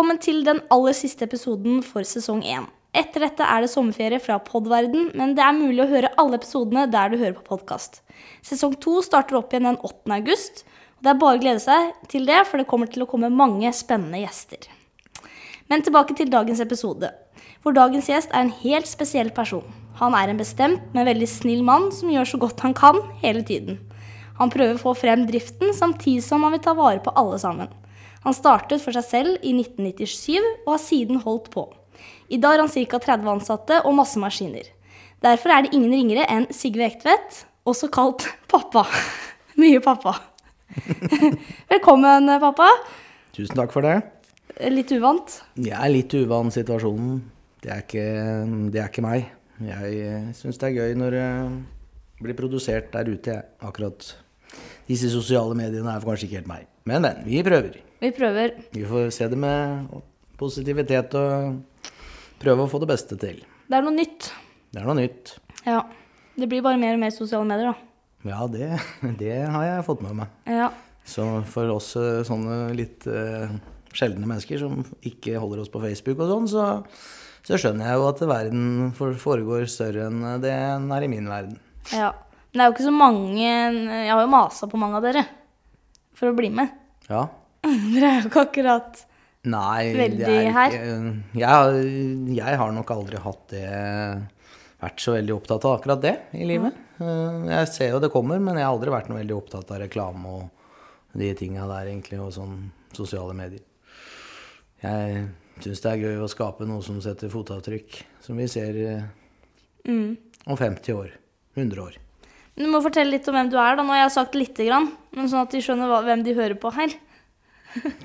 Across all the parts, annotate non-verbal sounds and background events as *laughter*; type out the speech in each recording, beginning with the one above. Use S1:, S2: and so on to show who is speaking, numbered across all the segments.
S1: velkommen til den aller siste episoden for sesong én. Etter dette er det sommerferie fra podverden, men det er mulig å høre alle episodene der du hører på podkast. Sesong to starter opp igjen den 8. august. og Det er bare å glede seg til det, for det kommer til å komme mange spennende gjester. Men tilbake til dagens episode, hvor dagens gjest er en helt spesiell person. Han er en bestemt, men veldig snill mann som gjør så godt han kan hele tiden. Han prøver å få frem driften, samtidig som han vil ta vare på alle sammen. Han startet for seg selv i 1997 og har siden holdt på. I dag har han ca. 30 ansatte og masse maskiner. Derfor er det ingen ringere enn Sigve Ektvedt, også kalt *laughs* pappa. Mye pappa. *laughs* Velkommen, pappa.
S2: Tusen takk for det.
S1: Litt uvant?
S2: Jeg er litt uvant situasjonen. Det er ikke, det er ikke meg. Jeg syns det er gøy når det blir produsert der ute, jeg. Akkurat disse sosiale mediene er kanskje ikke helt meg. Men, men. Vi prøver.
S1: Vi prøver.
S2: Vi får se det med positivitet og prøve å få det beste til.
S1: Det er noe nytt.
S2: Det er noe nytt.
S1: Ja. Det blir bare mer og mer sosiale medier, da.
S2: Ja, det, det har jeg fått med meg.
S1: Ja.
S2: Så for oss eh, sånne litt uh, sjeldne mennesker som ikke holder oss på Facebook og sånn, så, så skjønner jeg jo at verden foregår større enn det den er i min verden.
S1: ja. Men det er jo ikke så mange Jeg har jo masa på mange av dere for å bli med.
S2: Ja. *laughs*
S1: Dere er jo ikke akkurat
S2: Nei,
S1: Veldig
S2: det er
S1: her.
S2: ikke jeg, har- jeg har nok aldri hatt det Vært så veldig opptatt av akkurat det i livet. Eh, Jeg ser jo det kommer, men jeg har aldri vært noe veldig opptatt av reklame og de tinga der, egentlig, og sånn sosiale medier. Jeg syns det er gøy å skape noe som setter fotavtrykk, som vi ser eh,
S1: mm.
S2: om 50 år. 100 år.
S1: Du må fortelle litt om hvem du er. da. Nå har jeg sagt lite grann, men sånn at de skjønner hvem de hører på her.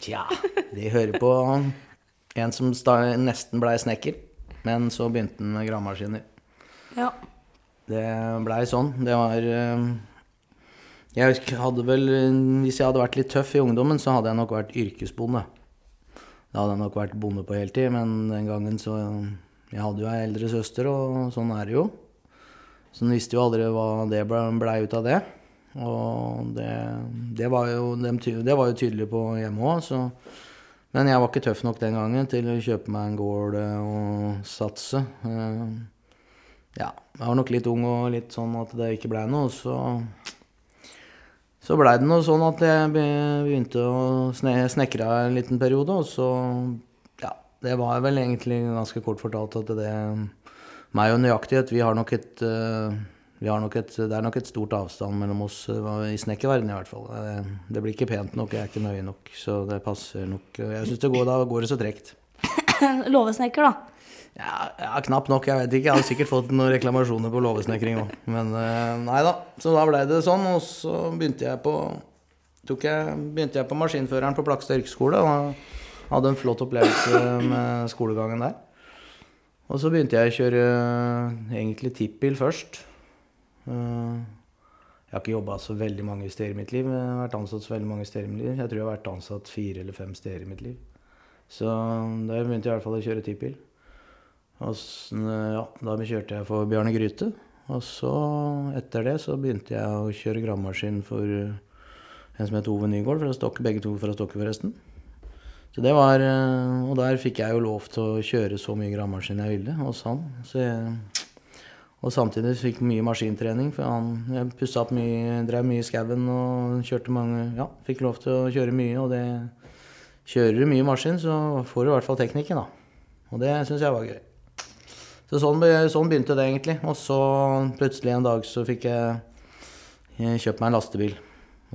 S2: Tja, de hører på en som nesten blei snekker, men så begynte han med gravemaskiner.
S1: Ja.
S2: Det blei sånn. Det var eh, Jeg hadde vel Hvis jeg hadde vært litt tøff i ungdommen, så hadde jeg nok vært yrkesbonde. Da hadde jeg nok vært bonde på heltid, men den gangen så Jeg hadde jo ei eldre søster, og sånn er det jo. Så en visste jo aldri hva det blei ble ut av det. Og det, det, var jo, det var jo tydelig på hjemme òg, så Men jeg var ikke tøff nok den gangen til å kjøpe meg en gård eh, og satse. Eh, ja, jeg var nok litt ung og litt sånn at det ikke blei noe. Så, så blei det noe sånn at jeg begynte å sne snekre en liten periode. Og så Ja, det var vel egentlig ganske kort fortalt at det Meg og nøyaktighet, vi har nok et nok et, det er nok et stort avstand mellom oss eh, i snekkerverdenen i hvert fall. Eh, Det blir ikke pent nok, jeg er ikke nøye nok, så det passer nok. Jeg syns det går, da går det så tregt. *coughs*
S1: Låvesnekker, da.
S2: Ja, ja, knapt nok. Jeg vet ikke. Jeg har sikkert fått noen reklamasjoner på låvesnekring òg. Men eh, nei da. Så da ble det sånn, og så begynte jeg på jeg, begynte jeg på maskinføreren på Plakstad yrkesskole. Og hadde en flott opplevelse med skolegangen der. Og så begynte jeg å kjøre egentlig tippbil først. Eh, Jeg har ikke jobba så veldig mange steder i mitt liv. Jeg har vært ansatt så veldig mange steder i mitt liv. Jeg tror jeg har vært ansatt fire eller fem steder i mitt liv. Så da begynte jeg i hvert fall å kjøre tippbil. Og ja, da kjørte jeg for Bjarne Gryte. Og så, etter det, så begynte jeg å kjøre gravemaskin for eh, en som het Ove Nygaard fra Stokke, begge to fra Stokke, forresten. Så det var, eh, Og der fikk jeg jo lov til å kjøre så mye gravemaskin jeg ville hos han. Så jeg, og samtidig fikk mye maskintrening, for han, jeg pussa opp mye, drev mye i skauen og kjørte mange Ja, fikk lov til å kjøre mye, og det Kjører du mye maskin, så får du i hvert fall teknikken, da. Og det syns jeg var gøy. Så sånn, sånn begynte det egentlig. Og så plutselig en dag så fikk jeg, jeg kjøpt meg en lastebil.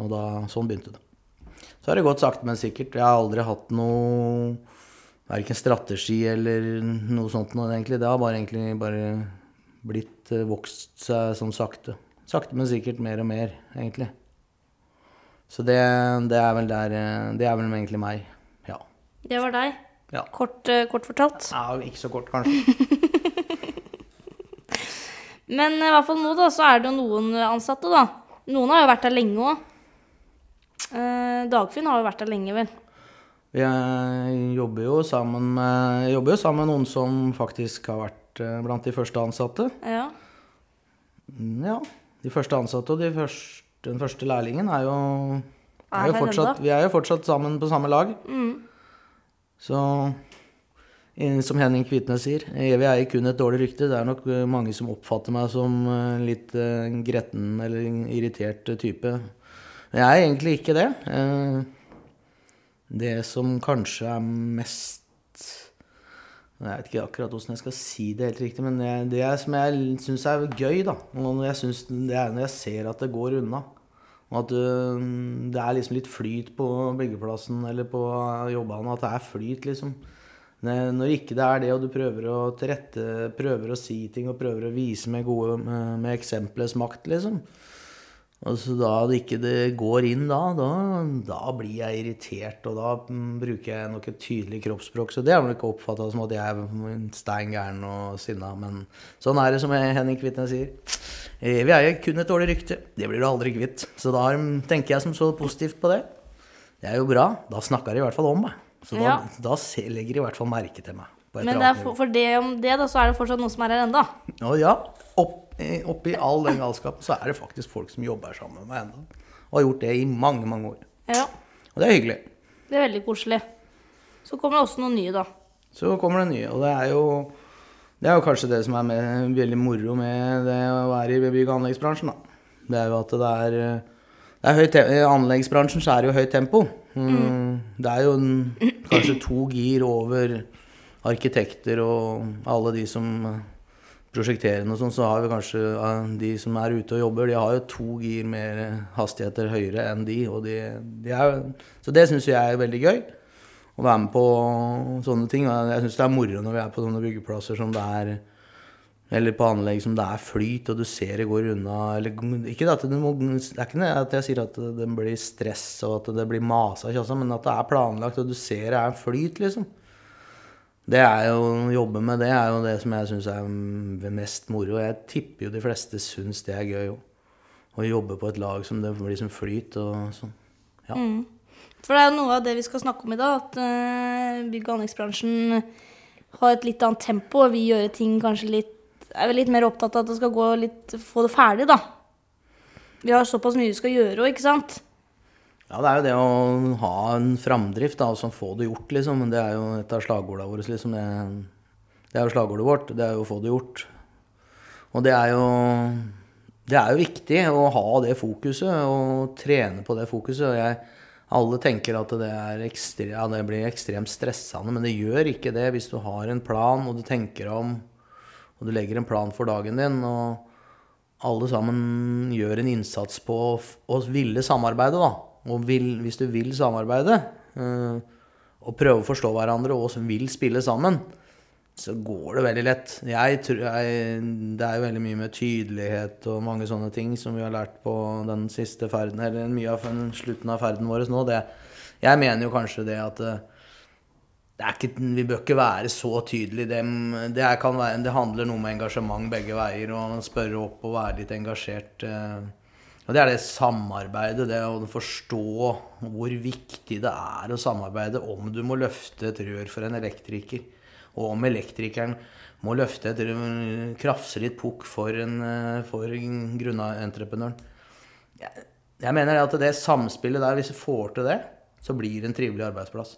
S2: Og da, sånn begynte det. Så har det gått sakte, men sikkert. Jeg har aldri hatt noe Verken strategi eller noe sånt noe, egentlig. Det har bare egentlig bare blitt vokst seg sånn sakte. Sakte, men sikkert mer og mer, egentlig. Så det, det er vel der eh, Det er vel egentlig meg. Ja.
S1: Det var deg.
S2: Ja.
S1: Kort, eh, kort fortalt.
S2: ja ikke så kort, kanskje. *laughs*
S1: Men i hvert fall nå, da, så er det jo noen ansatte, da. Noen har jo vært der lenge òg. Eh, Dagfinn har jo vært der lenge, vel.
S2: Jeg jobber jo sammen med, jobber jo sammen med noen som faktisk har vært eh, blant de første ansatte.
S1: Ja.
S2: Mm, Ja, de første ansatte og de første, den første lærlingen er jo,
S1: Er
S2: jo fortsatt. Vi er jo fortsatt sammen på samme lag.
S1: Mm.
S2: Så som Henning Kvitnes sier, evig eier kun et dårlig rykte. Det er nok eh, mange som oppfatter meg som eh, litt gretten eller irritert type. Men jeg er egentlig ikke det. Det som kanskje er mest Jeg vet ikke akkurat åssen jeg skal si det helt riktig, men det, det som jeg syns er gøy, da, når jeg synes, det er når jeg ser at det går unna. Og at øh, det er liksom litt flyt på byggeplassen eller på jobbene. At det er flyt, liksom. Når ikke det er det, og du prøver å tilrette, prøver å si ting og prøver å vise med gode med, eksemplets makt, liksom. Og så da det ikke det går inn da, da, da blir jeg irritert, og da mm, bruker jeg nok et tydelig kroppsspråk. Så det er vel ikke oppfatta som at jeg er stein gæren og sinna, men sånn er det som Henning Kvitnes sier. Evig eier kun et dårlig rykte. Det blir du aldri kvitt. Så da tenker jeg som så positivt på det. Det er jo bra. Da snakker de i hvert fall om meg. Så da,
S1: Ja.
S2: da legger de i hvert fall merke til meg.
S1: Men det er for, for det om det, da, så er det fortsatt noen som er her ennå.
S2: Ja, opp, eh, oppi all den galskapen så er det faktisk folk som jobber sammen med meg ennå. Og har gjort det i mange, mange år.
S1: Ja,
S2: Og det er hyggelig.
S1: det er veldig koselig. Så kommer det også noen nye, da.
S2: Så kommer det nye, og det er jo det er jo kanskje det som er med, veldig moro med det å være i bygg- og anleggsbransjen. da. Det er jo at det er, det er høyt, I anleggsbransjen så er det jo høyt tempo. Mm. Det er jo en, kanskje to gir over arkitekter og alle de som prosjekterer og sånn, så har vi kanskje de som er ute og jobber, de har jo to gir mer hastigheter høyere enn de. Og de, de er, så det syns jeg er veldig gøy. Å være med på sånne ting. Jeg syns det er moro når vi er på sånne byggeplasser som det er Eller på anlegg som det er flyt, og du ser det går unna. Eller, ikke at det, må, det er ikke at jeg sier at det blir stress og at det blir masa, men at det er planlagt, og du ser det er flyt, liksom. Det er jo, Å jobbe med det er jo det som jeg syns er mest moro. Jeg tipper jo de fleste syns det er gøy òg. Å jobbe på et lag som det blir som flyt og sånn. Ja.
S1: For det er jo noe av det vi skal snakke om i dag, at eh, bygg- og anleggsbransjen har et litt annet tempo, og vi gjør ting kanskje litt er vel litt mer opptatt av at det skal gå litt Få det ferdig, da. Vi har såpass mye vi skal gjøre òg, ikke sant?
S2: Ja, det er jo det å ha en framdrift, da, og så få det gjort, liksom. Det er jo et av slagordene våre, liksom. Det, det er jo slagordet vårt. Det er jo å få det gjort. Og det er jo Det er jo viktig å ha det fokuset, og trene på det fokuset. Og jeg, alle tenker at det, ekstre, ja, det blir ekstremt stressende, men det gjør ikke det hvis du har en plan, og du tenker om Og du legger en plan for dagen din. og alle sammen gjør en innsats på å ville samarbeide, da. Og vil, hvis du vil samarbeide, eh, og prøve å forstå hverandre og som vil spille sammen, så går det veldig lett. Jeg tror jeg, det er jo veldig mye med tydelighet og mange sånne ting som vi har lært på den siste ferden, eller mye av den slutten av ferden vår nå. Det, jeg mener jo kanskje det at eh, det ikke, vi bør ikke være så tydelige. Det, det, være, det handler noe med engasjement begge veier, og spørre opp og være litt engasjert. eh. Og det er det samarbeidet, det å forstå hvor viktig det er å samarbeide om du må løfte et rør for en elektriker, og om elektrikeren må løfte et krafse litt pukk for, en, eh, for grunnentreprenøren. Jeg, jeg mener at det samspillet der, hvis du får til det, så blir det en trivelig arbeidsplass.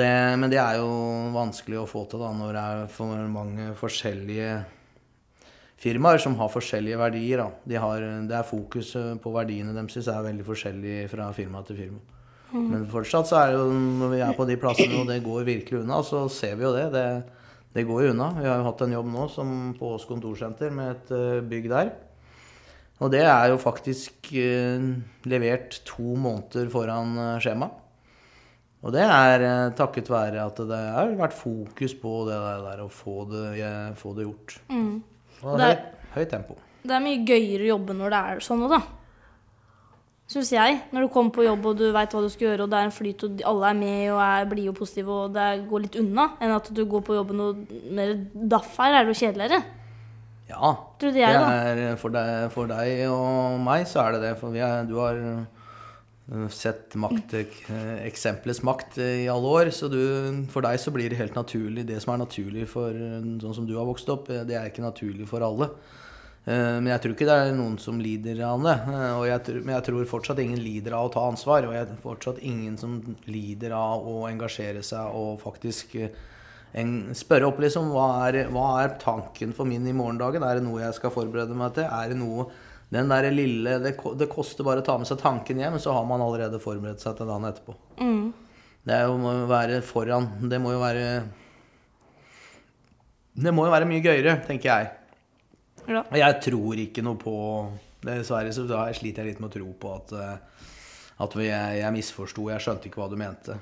S2: Det, men det er jo vanskelig å få til da, når det er for mange forskjellige firmaer som har forskjellige verdier. De har, det er Fokuset på verdiene deres er veldig forskjellig fra firma til firma. Men fortsatt så er det jo, når vi er på de plassene og det går virkelig unna, så ser vi jo det. Det, det går jo unna. Vi har jo hatt en jobb nå som på Ås kontorsenter med et eh, bygg der. Og det er jo faktisk eh, levert to måneder foran eh, skjema. Og det er takket være at det har vært fokus på det der, å få det, få det gjort. Og
S1: Det er-
S2: høyt, tempo.
S1: Det er mye gøyere å jobbe når det er sånn òg, da. Syns jeg. Når du kommer på jobb og du veit hva du skal gjøre, og det er en flyt, og alle er med og er blide og positive, og det går litt unna, enn at du går på jobben og mer daff her, er det jo kjedeligere.
S2: Ja.
S1: Trodde
S2: Det
S1: jeg, da.
S2: er, for, deg, for deg og meg så er det det. For vi er, du har sett makt, eh, makt i alle år. Så du, for deg så blir det helt naturlig. Det som er naturlig for sånn som du har vokst opp, det er ikke naturlig for alle. Eh, Men jeg tror ikke det er noen som lider av det. Eh, jeg, men jeg tror fortsatt ingen lider av å ta ansvar. Og jeg er fortsatt ingen som lider av å engasjere seg og faktisk eh, en, spørre opp liksom hva er, hva er tanken for min i morgendagen? Er det noe jeg skal forberede meg til? Er det noe Den der lille Det, det koster bare å ta med seg tanken hjem, så har man allerede forberedt seg til dagen etterpå.
S1: Mm.
S2: Det er må jo være foran. Det må jo være Det må jo være mye gøyere, tenker jeg.
S1: Ja.
S2: Jeg tror ikke noe på Dessverre så sliter jeg litt med å tro på at, eh, at jeg, jeg misforsto. Jeg skjønte ikke hva du mente.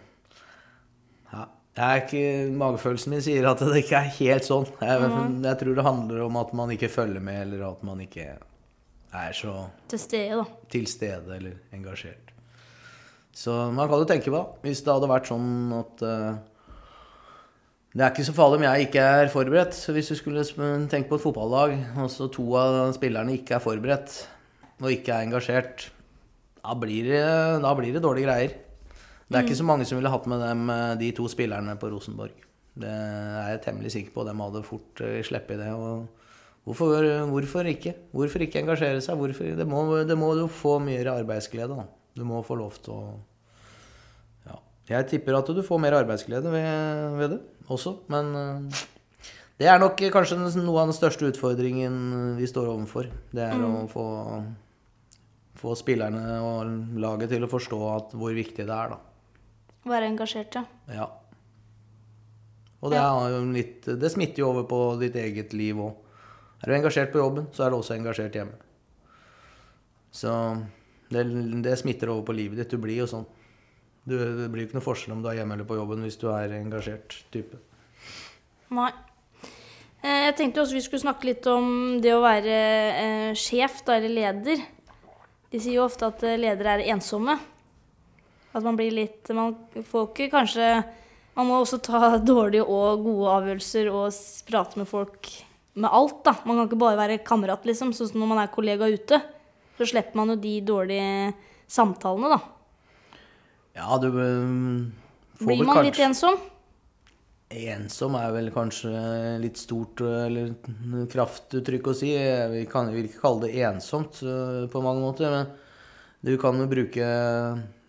S2: Ja. Jeg er ikke, magefølelsen min sier at det ikke er helt sånn. Jeg, jeg tror det handler om at man ikke følger med, eller at man ikke er så
S1: Til stede, da.
S2: til stede eller engasjert. Så man kan jo tenke på, hvis det hadde vært sånn at uh, Det er ikke så farlig om jeg ikke er forberedt. Så Hvis du skulle tenke på et fotballag, og så to av spillerne ikke er forberedt og ikke er engasjert, da blir det, da blir det dårlige greier. Det er ikke så mange som ville hatt med dem, eh, de to spillerne på Rosenborg. Det er jeg temmelig sikker på. De hadde fort uh, sluppet det. og Hvorfor, hvorfor ikke? Hvorfor ikke engasjere seg? Hvorfor? Det, må, det må du få mer arbeidsglede, da. Du må få lov til å Ja. Jeg tipper at du får mer arbeidsglede ved, ved det også, men eh, det er nok kanskje noe av den største utfordringen vi står overfor. Det er å få, få spillerne og laget til å forstå at hvor viktig det er, da.
S1: Være engasjert, ja.
S2: Ja. Og det, er litt, det smitter jo over på ditt eget liv òg. Er du engasjert på jobben, så er du også engasjert hjemme. Så det, det smitter over på livet ditt. Du blir jo sånn. Du, det blir jo ikke noe forskjell om du er hjemme eller på jobben hvis du er engasjert type.
S1: Nei. Eh, Jeg tenkte også vi skulle snakke litt om det å være eh, sjef, da, eller leder. De sier jo ofte at eh, ledere er ensomme. At man blir litt Man får ikke kanskje Man må også ta *laughs* dårlige og gode avgjørelser og prate med folk med alt, da. Man kan ikke bare være kamerat, liksom. Sånn som når man er kollega ute. Så slipper man jo de dårlige samtalene, da.
S2: Ja, du øhm, får
S1: Blir man litt ensom?
S2: Ensom er vel kanskje litt stort eller kraftuttrykk å si. Vi kan vil ikke kalle det ensomt øh, på mange måter, men du kan jo bruke,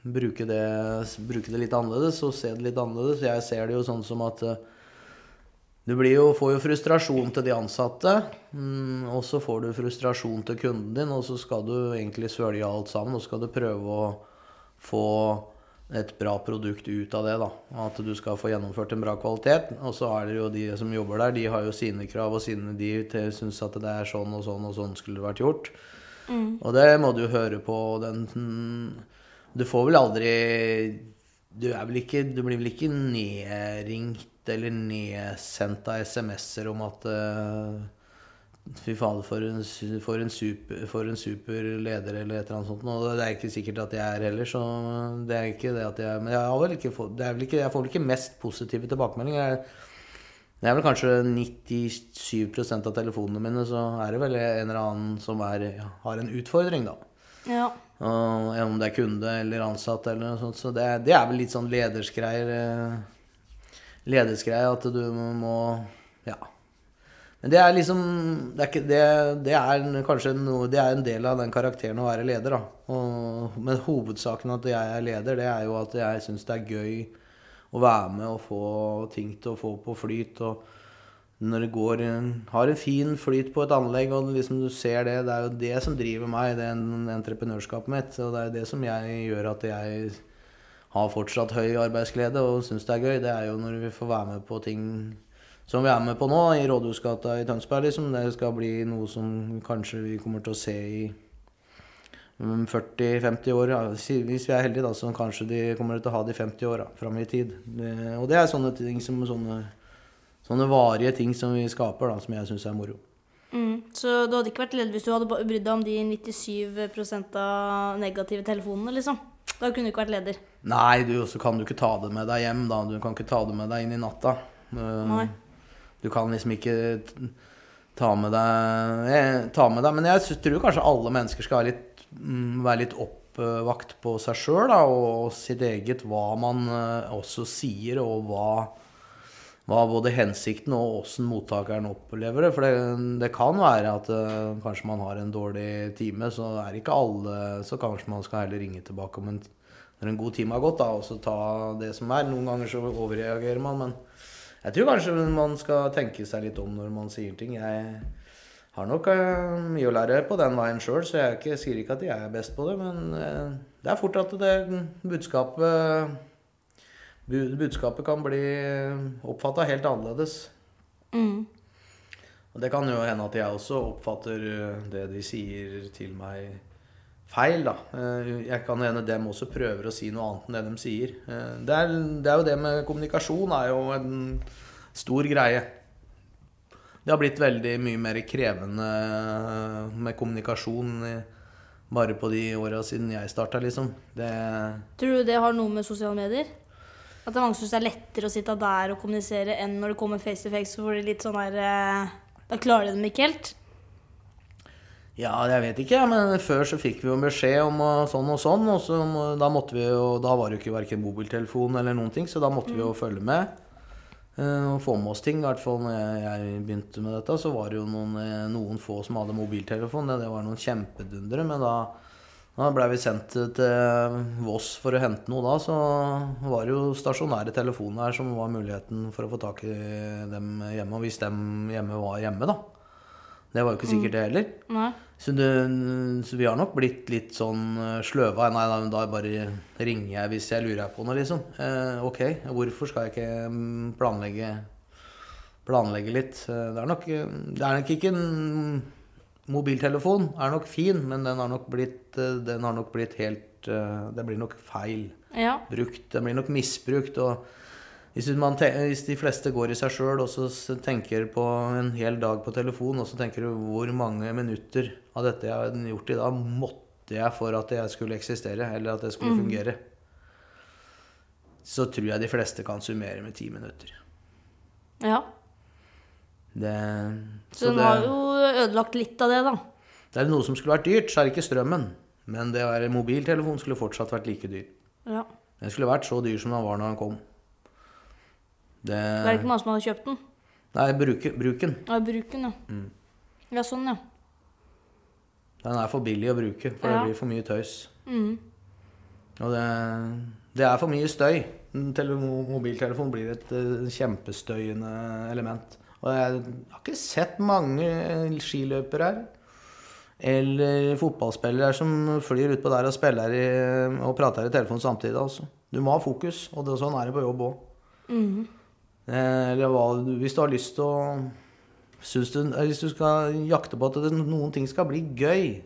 S2: bruke, det, bruke det litt annerledes og se det litt annerledes. Jeg ser det jo sånn som at øh, du blir jo, får jo frustrasjon til de ansatte, mm, og så får du frustrasjon til kunden din, og så skal du egentlig svølge alt sammen, og så skal du prøve å få et bra produkt ut av det. da, At du skal få gjennomført en bra kvalitet. Og så er det jo de som jobber der, de har jo sine krav, og sine de syns at det er sånn og sånn og sånn skulle det vært gjort. Og det må du høre på. Den, mm, du får vel aldri du, er vel ikke, du blir vel ikke nedringt eller nedsendt av SMS-er om at eh, Fy fader, for en, for, en super, for en super leder, eller et eller annet sånt. Og det er ikke sikkert at jeg er heller, så det er ikke det at jeg Men jeg, har vel ikke fått, det vel ikke, jeg får vel ikke mest positive tilbakemeldinger. Det er vel kanskje 97% av telefonene mine, så er det vel en eller annen som er, har en utfordring, da.
S1: Ja.
S2: Og om det er kunde eller ansatt eller noe sånt. Så det, det er vel litt sånn ledersgreier. Ledersgreier at du må Ja. Men det er liksom Det er, ikke, det, det er kanskje noe Det er en del av den karakteren å være leder, da. Og, men hovedsaken at jeg er leder, det er jo at jeg syns det er gøy å være med og få ting til å få på flyt. og når det går har en fin flyt på et anlegg, og liksom du ser det Det er jo det som driver meg, det er entreprenørskapet mitt. Og det er det som jeg gjør at jeg har fortsatt høy arbeidsglede og syns det er gøy. Det er jo når vi får være med på ting som vi er med på nå, i Rådhusgata i Tønsberg. liksom. Det skal bli noe som kanskje vi kommer til å se i mm, 40-50 år. Ja. Hvis vi er heldige, da, så kanskje de kommer til å ha de 50 åra fram i tid. Det, og det er sånne ting som sånne Sånne varige ting som vi skaper, da, som jeg syns er moro.
S1: Mm. Så du hadde ikke vært ledd hvis du hadde brydd deg om de 97 av negative telefonene, liksom? Da kunne du ikke vært leder.
S2: Nei, du, så kan du ikke ta det med deg hjem, da. Du kan ikke ta det med deg inn i natta. Uh,
S1: Nei.
S2: Du kan liksom ikke ta med deg eh, Ta med deg Men jeg tror kanskje alle mennesker skal være litt, mm, være litt oppvakt på seg sjøl og sitt eget, hva man eh, også sier, og hva hva både hensikten og åssen mottakeren opplever det. For det, det kan være at uh, kanskje man har en dårlig time, så er ikke alle Så kanskje man skal heller ringe tilbake om en, når en god time har gått, da, og så ta det som er. Noen ganger så overreagerer man, men jeg tror kanskje man skal tenke seg litt om når man sier ting. Jeg har nok uh, mye å lære på den veien sjøl, så jeg ikke, sier ikke at jeg er best på det. Men uh, det er fort at det budskapet bu- Budskapet kan bli oppfatta helt annerledes.
S1: Mm.
S2: Og det kan jo hende at jeg også oppfatter eh, det de sier til meg feil, da. Eh, Jeg kan hende dem også prøver å si noe annet enn det de sier. Eh, Det er, det er jo det med kommunikasjon er jo en stor greie. Det har blitt veldig mye mer krevende med kommunikasjon bare på de åra siden jeg starta, liksom. Det
S1: Tror du det har noe med sosiale medier? At det er mange som syns det er lettere å sitte der og kommunisere enn når det kommer face to face, så får de litt sånn der eh, Da klarer de dem ikke helt.
S2: Ja, jeg vet ikke, men før så fikk vi jo beskjed om sånn og sånn, og så, da måtte vi jo Da var det jo ikke verken mobiltelefon eller noen ting, så da måtte vi jo følge med. uh, Og få med oss ting. I hvert fall når jeg, jeg begynte med dette, så var det jo noen, eh, noen få som hadde mobiltelefon. Det, det var noen kjempedundere, men da da blei vi sendt til Voss for å hente noe da, så var det jo stasjonære telefoner her som var muligheten for å få tak i dem hjemme. Og hvis dem hjemme var hjemme, da. Det var jo ikke sikkert det heller.
S1: Nei.
S2: Så, det, så vi har nok blitt litt sånn eh, sløva. Nei, nei, da bare ringer jeg hvis jeg lurer på noe, liksom. Eh, ok, hvorfor skal jeg ikke mm, planlegge, planlegge litt? Eh, Det er nok, det er nok ikke en Mobiltelefon er nok fin, men den har nok blitt, eh, den har nok blitt helt Den blir nok feil
S1: Ja.
S2: brukt. Den blir nok misbrukt. og hvis, man hvis de fleste går i seg sjøl og så tenker på en hel dag på telefon, og så tenker du hvor mange minutter av dette jeg har gjort i dag, måtte jeg for at jeg skulle eksistere, eller at det skulle fungere, så tror jeg de fleste kan summere med ti minutter.
S1: ja.
S2: Det,
S1: Så den har jo ødelagt litt av det, da.
S2: det er noe som skulle vært dyrt, så er det ikke strømmen. Men det å være mobiltelefon skulle fortsatt vært like dyr.
S1: Ja.
S2: Den skulle vært så dyr som den var når den kom. Det,
S1: Det er ikke mange som hadde kjøpt den.
S2: Nei, bruke, bruken.
S1: Ja, bruken, ja.
S2: Mm.
S1: Ja, sånn, ja.
S2: Den er for billig å bruke, for
S1: Ja.
S2: det blir for mye tøys.
S1: Mm.
S2: Og det, det er for mye støy. En mobiltelefon blir et eh, kjempestøyende element. Og jeg har ikke sett mange skiløpere her. Eller fotballspillere som flyr utpå der og spiller i, og prater i telefonen samtidig. Altså. Du må ha fokus, og det, sånn er det på jobb òg.
S1: Mm.
S2: Eller hva, hvis du har lyst til å du, eh, Hvis du skal jakte på at det, noen ting skal bli gøy,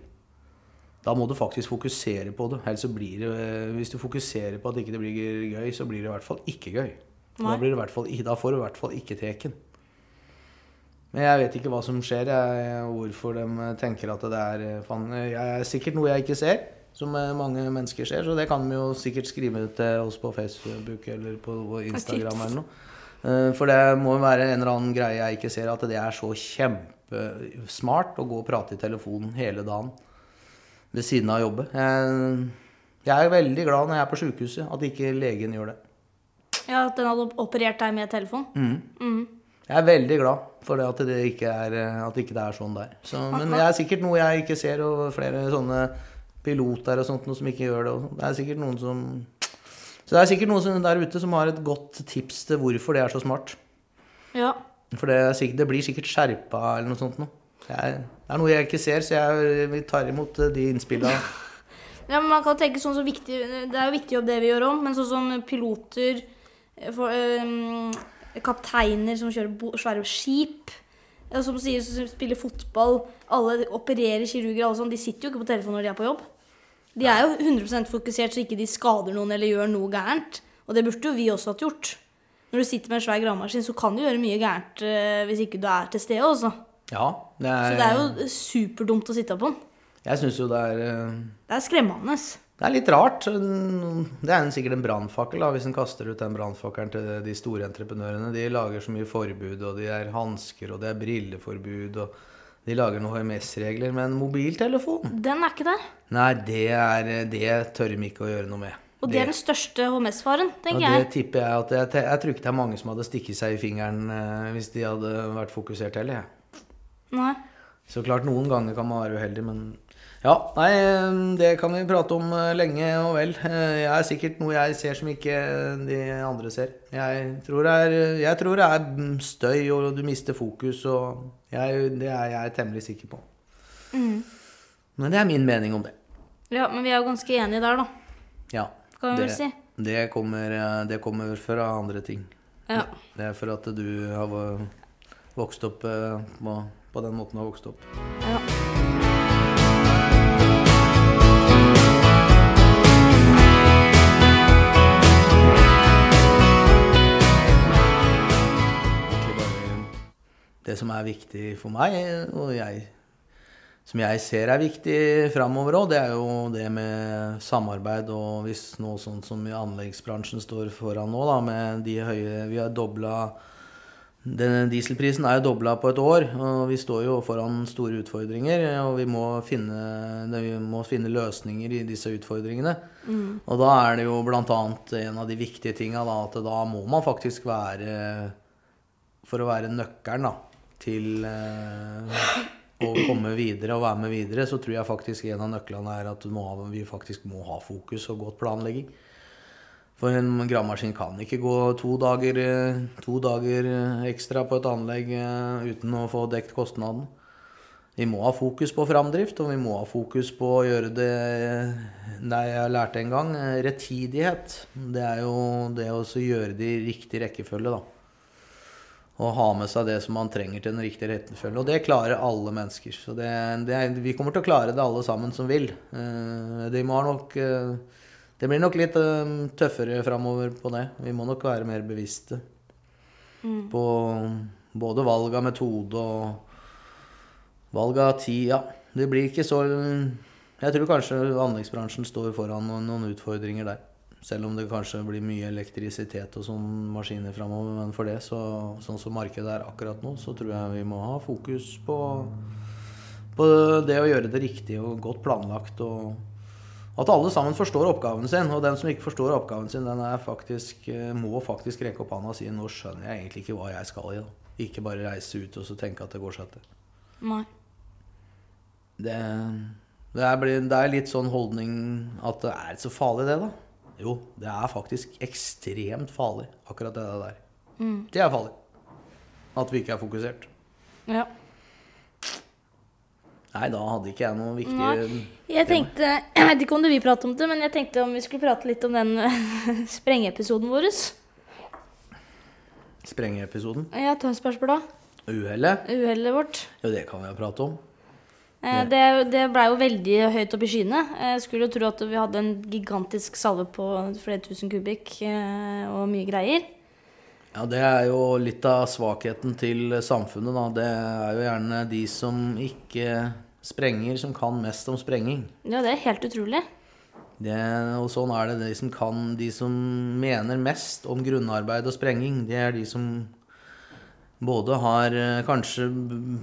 S2: da må du faktisk fokusere på det. Ellers så blir det eh, Hvis du fokuserer på at ikke det ikke blir gøy, så blir det i hvert fall ikke gøy. Da, blir det i hvert fall, da får du i hvert fall ikke teken. Men jeg vet ikke hva som skjer, jeg, hvorfor de tenker at det er fan, Jeg er sikkert noe jeg ikke ser, som eh, mange mennesker ser. Så det kan de jo sikkert skrive til oss på Facebook eller på Instagram eller noe. Eh, For det må jo være en eller annen greie jeg ikke ser, at det er så kjempesmart å gå og prate i telefonen hele dagen ved siden av jobbe. Jeg, jeg er veldig glad når jeg er på sjukehuset, at ikke legen gjør det.
S1: Ja, At den hadde operert deg med telefon? Mhm.
S2: Jeg er veldig glad for det at det ikke er, at ikke det er sånn der. Så, men det er sikkert noe jeg ikke ser, og flere sånne piloter og sånt noe som ikke gjør det. Det er sikkert noen som Så det er sikkert noen der ute som har et godt tips til hvorfor det er så smart.
S1: Ja.
S2: For det, er sikkert, det blir sikkert skjerpa eller noe sånt noe. Jeg, det er noe jeg ikke ser, så jeg vi tar imot eh, de innspillene. *laughs*
S1: Ja, men man kan tenke sånn så viktig Det er jo viktig jobb det vi gjør om, men sånn som piloter eh, for, øhm, Kapteiner som kjører svære skip. Som sier, som spiller fotball. Alle opererer kirurger. Alle sånn, de sitter jo ikke på telefonen når de er på jobb. De er jo 100% fokusert så ikke de skader noen eller gjør noe gærent. Og det burde jo vi også hatt gjort. Når du sitter med en svær gravemaskin, så kan du gjøre mye gærent eh, hvis ikke du er til stede. Også.
S2: Ja, det er...
S1: Så det er jo superdumt å sitte på den.
S2: Jeg syns jo det er eh,
S1: Det er skremmende.
S2: Det er litt rart. Det er sikkert en brannfakkel hvis en kaster ut den brannfakkelen til de store entreprenørene. De lager så mye forbud, og de er hansker, og det er brilleforbud, og de lager noen HMS-regler. Men mobiltelefon?
S1: Den er ikke der.
S2: Nei, det, er, det tør de ikke å gjøre noe med.
S1: Og det er den største HMS-faren, tenker
S2: det
S1: jeg.
S2: tipper jeg at jeg, jeg tror ikke det er mange som hadde stikket seg i fingeren eh, hvis de hadde vært fokusert heller. jeg.
S1: Nei.
S2: Så klart, noen ganger kan man være uheldig, men ja, nei, eh, det kan vi prate om eh, lenge og vel. Eh, Jeg er sikkert noe jeg ser som ikke de andre ser. Jeg tror det er, jeg tror det er støy, og du mister fokus, og jeg, det er jeg temmelig sikker på.
S1: Mm.
S2: Men det er min mening om det.
S1: Ja, men vi er jo ganske enige der, da.
S2: Ja.
S1: Kan vi
S2: det,
S1: vel si.
S2: det, kommer, det kommer fra andre ting.
S1: Ja.
S2: Det er for at du har vokst opp på, på den måten du har vokst opp.
S1: ja.
S2: Det som er viktig for meg, og jeg, som jeg ser er viktig framover òg, det er jo det med samarbeid. Og hvis noe sånt som i anleggsbransjen står foran nå, da, med de høye Vi har dobla den Dieselprisen er jo dobla på et år, og vi står jo foran store utfordringer. Og vi må finne, vi må finne løsninger i disse utfordringene. Og da er det jo bl.a. en av de viktige tinga at da må man faktisk være For å være nøkkelen da, til eh, å komme videre og være med videre, så tror jeg faktisk en av nøklene er at vi faktisk må ha fokus og godt planlegging. For en gravemaskin kan ikke gå to dager, eh, to dager eh, ekstra på et anlegg uten å få dekt kostnaden. Vi må ha fokus på framdrift, og vi må ha fokus på å gjøre det Nei, jeg lærte en gang rettidighet. Det er jo det å gjøre det i riktig rekkefølge, da. Og ha med seg det som man trenger til den riktige rekkefølge. Og det klarer alle mennesker. Så det, det er, vi kommer til å klare det alle sammen som vil. Eh, De nok eh, Det blir nok litt eh, tøffere framover på det. Vi må nok være mer bevisste på både valg av metode og valg av tid. Ja, det blir ikke så Jeg tror kanskje anleggsbransjen står foran noen, noen utfordringer der. Selv om det kanskje blir mye elektrisitet og sånn maskiner framover. Men for det, så, sånn som markedet er akkurat nå, så tror jeg vi må ha fokus på, på det å gjøre det riktig og godt planlagt. og at alle sammen forstår oppgaven sin. Og den som ikke forstår oppgaven sin, den er faktisk, eh, må faktisk rekke opp hånda og si 'nå skjønner jeg egentlig ikke hva jeg skal i'. da. Ikke bare reise ut og så tenke at det går seg til.
S1: Nei.
S2: Det, det, er, det er litt sånn holdning at det er så farlig, det, da. Jo, det er faktisk ekstremt farlig, akkurat det der. Det er farlig. At vi ikke er fokusert.
S1: Ja.
S2: Nei, da hadde ikke jeg noe viktig
S1: Nei. Jeg tenkte *clears throat* Jeg vet ikke om du vil prate om det, men jeg tenkte om vi skulle prate litt om den *laughs* sprengeepisoden vår.
S2: Sprengeepisoden.
S1: Ja, Tønsbergsblad.
S2: Uhellet.
S1: Uhellet vårt.
S2: Jo, det kan vi jo prate om.
S1: Eh, Det, det blei jo veldig høyt opp i skyene. Jeg skulle jo tro at vi hadde en gigantisk salve på flere tusen kubikk eh, og mye greier.
S2: Ja, det er jo litt av svakheten til samfunnet, da. Det er jo gjerne de som ikke sprenger, som kan mest om sprenging.
S1: Ja, det er helt utrolig.
S2: Det, og sånn er det. De som kan, de som mener mest om grunnarbeid og sprenging, det er de som både har eh, kanskje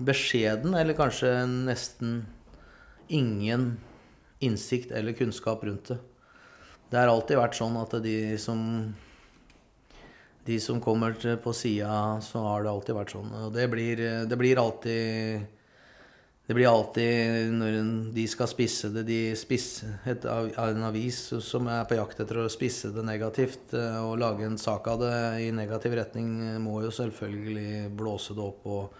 S2: beskjeden, eller kanskje nesten ingen innsikt eller kunnskap rundt det. Det har alltid vært sånn at de som de som kommer på sida, så har det alltid vært sånn. Og det blir, det blir alltid Det blir alltid når de skal spisse det De spisser av- en avis som er på jakt etter å spisse det negativt eh, og lage en sak av det i negativ retning, eh, må jo selvfølgelig blåse det opp og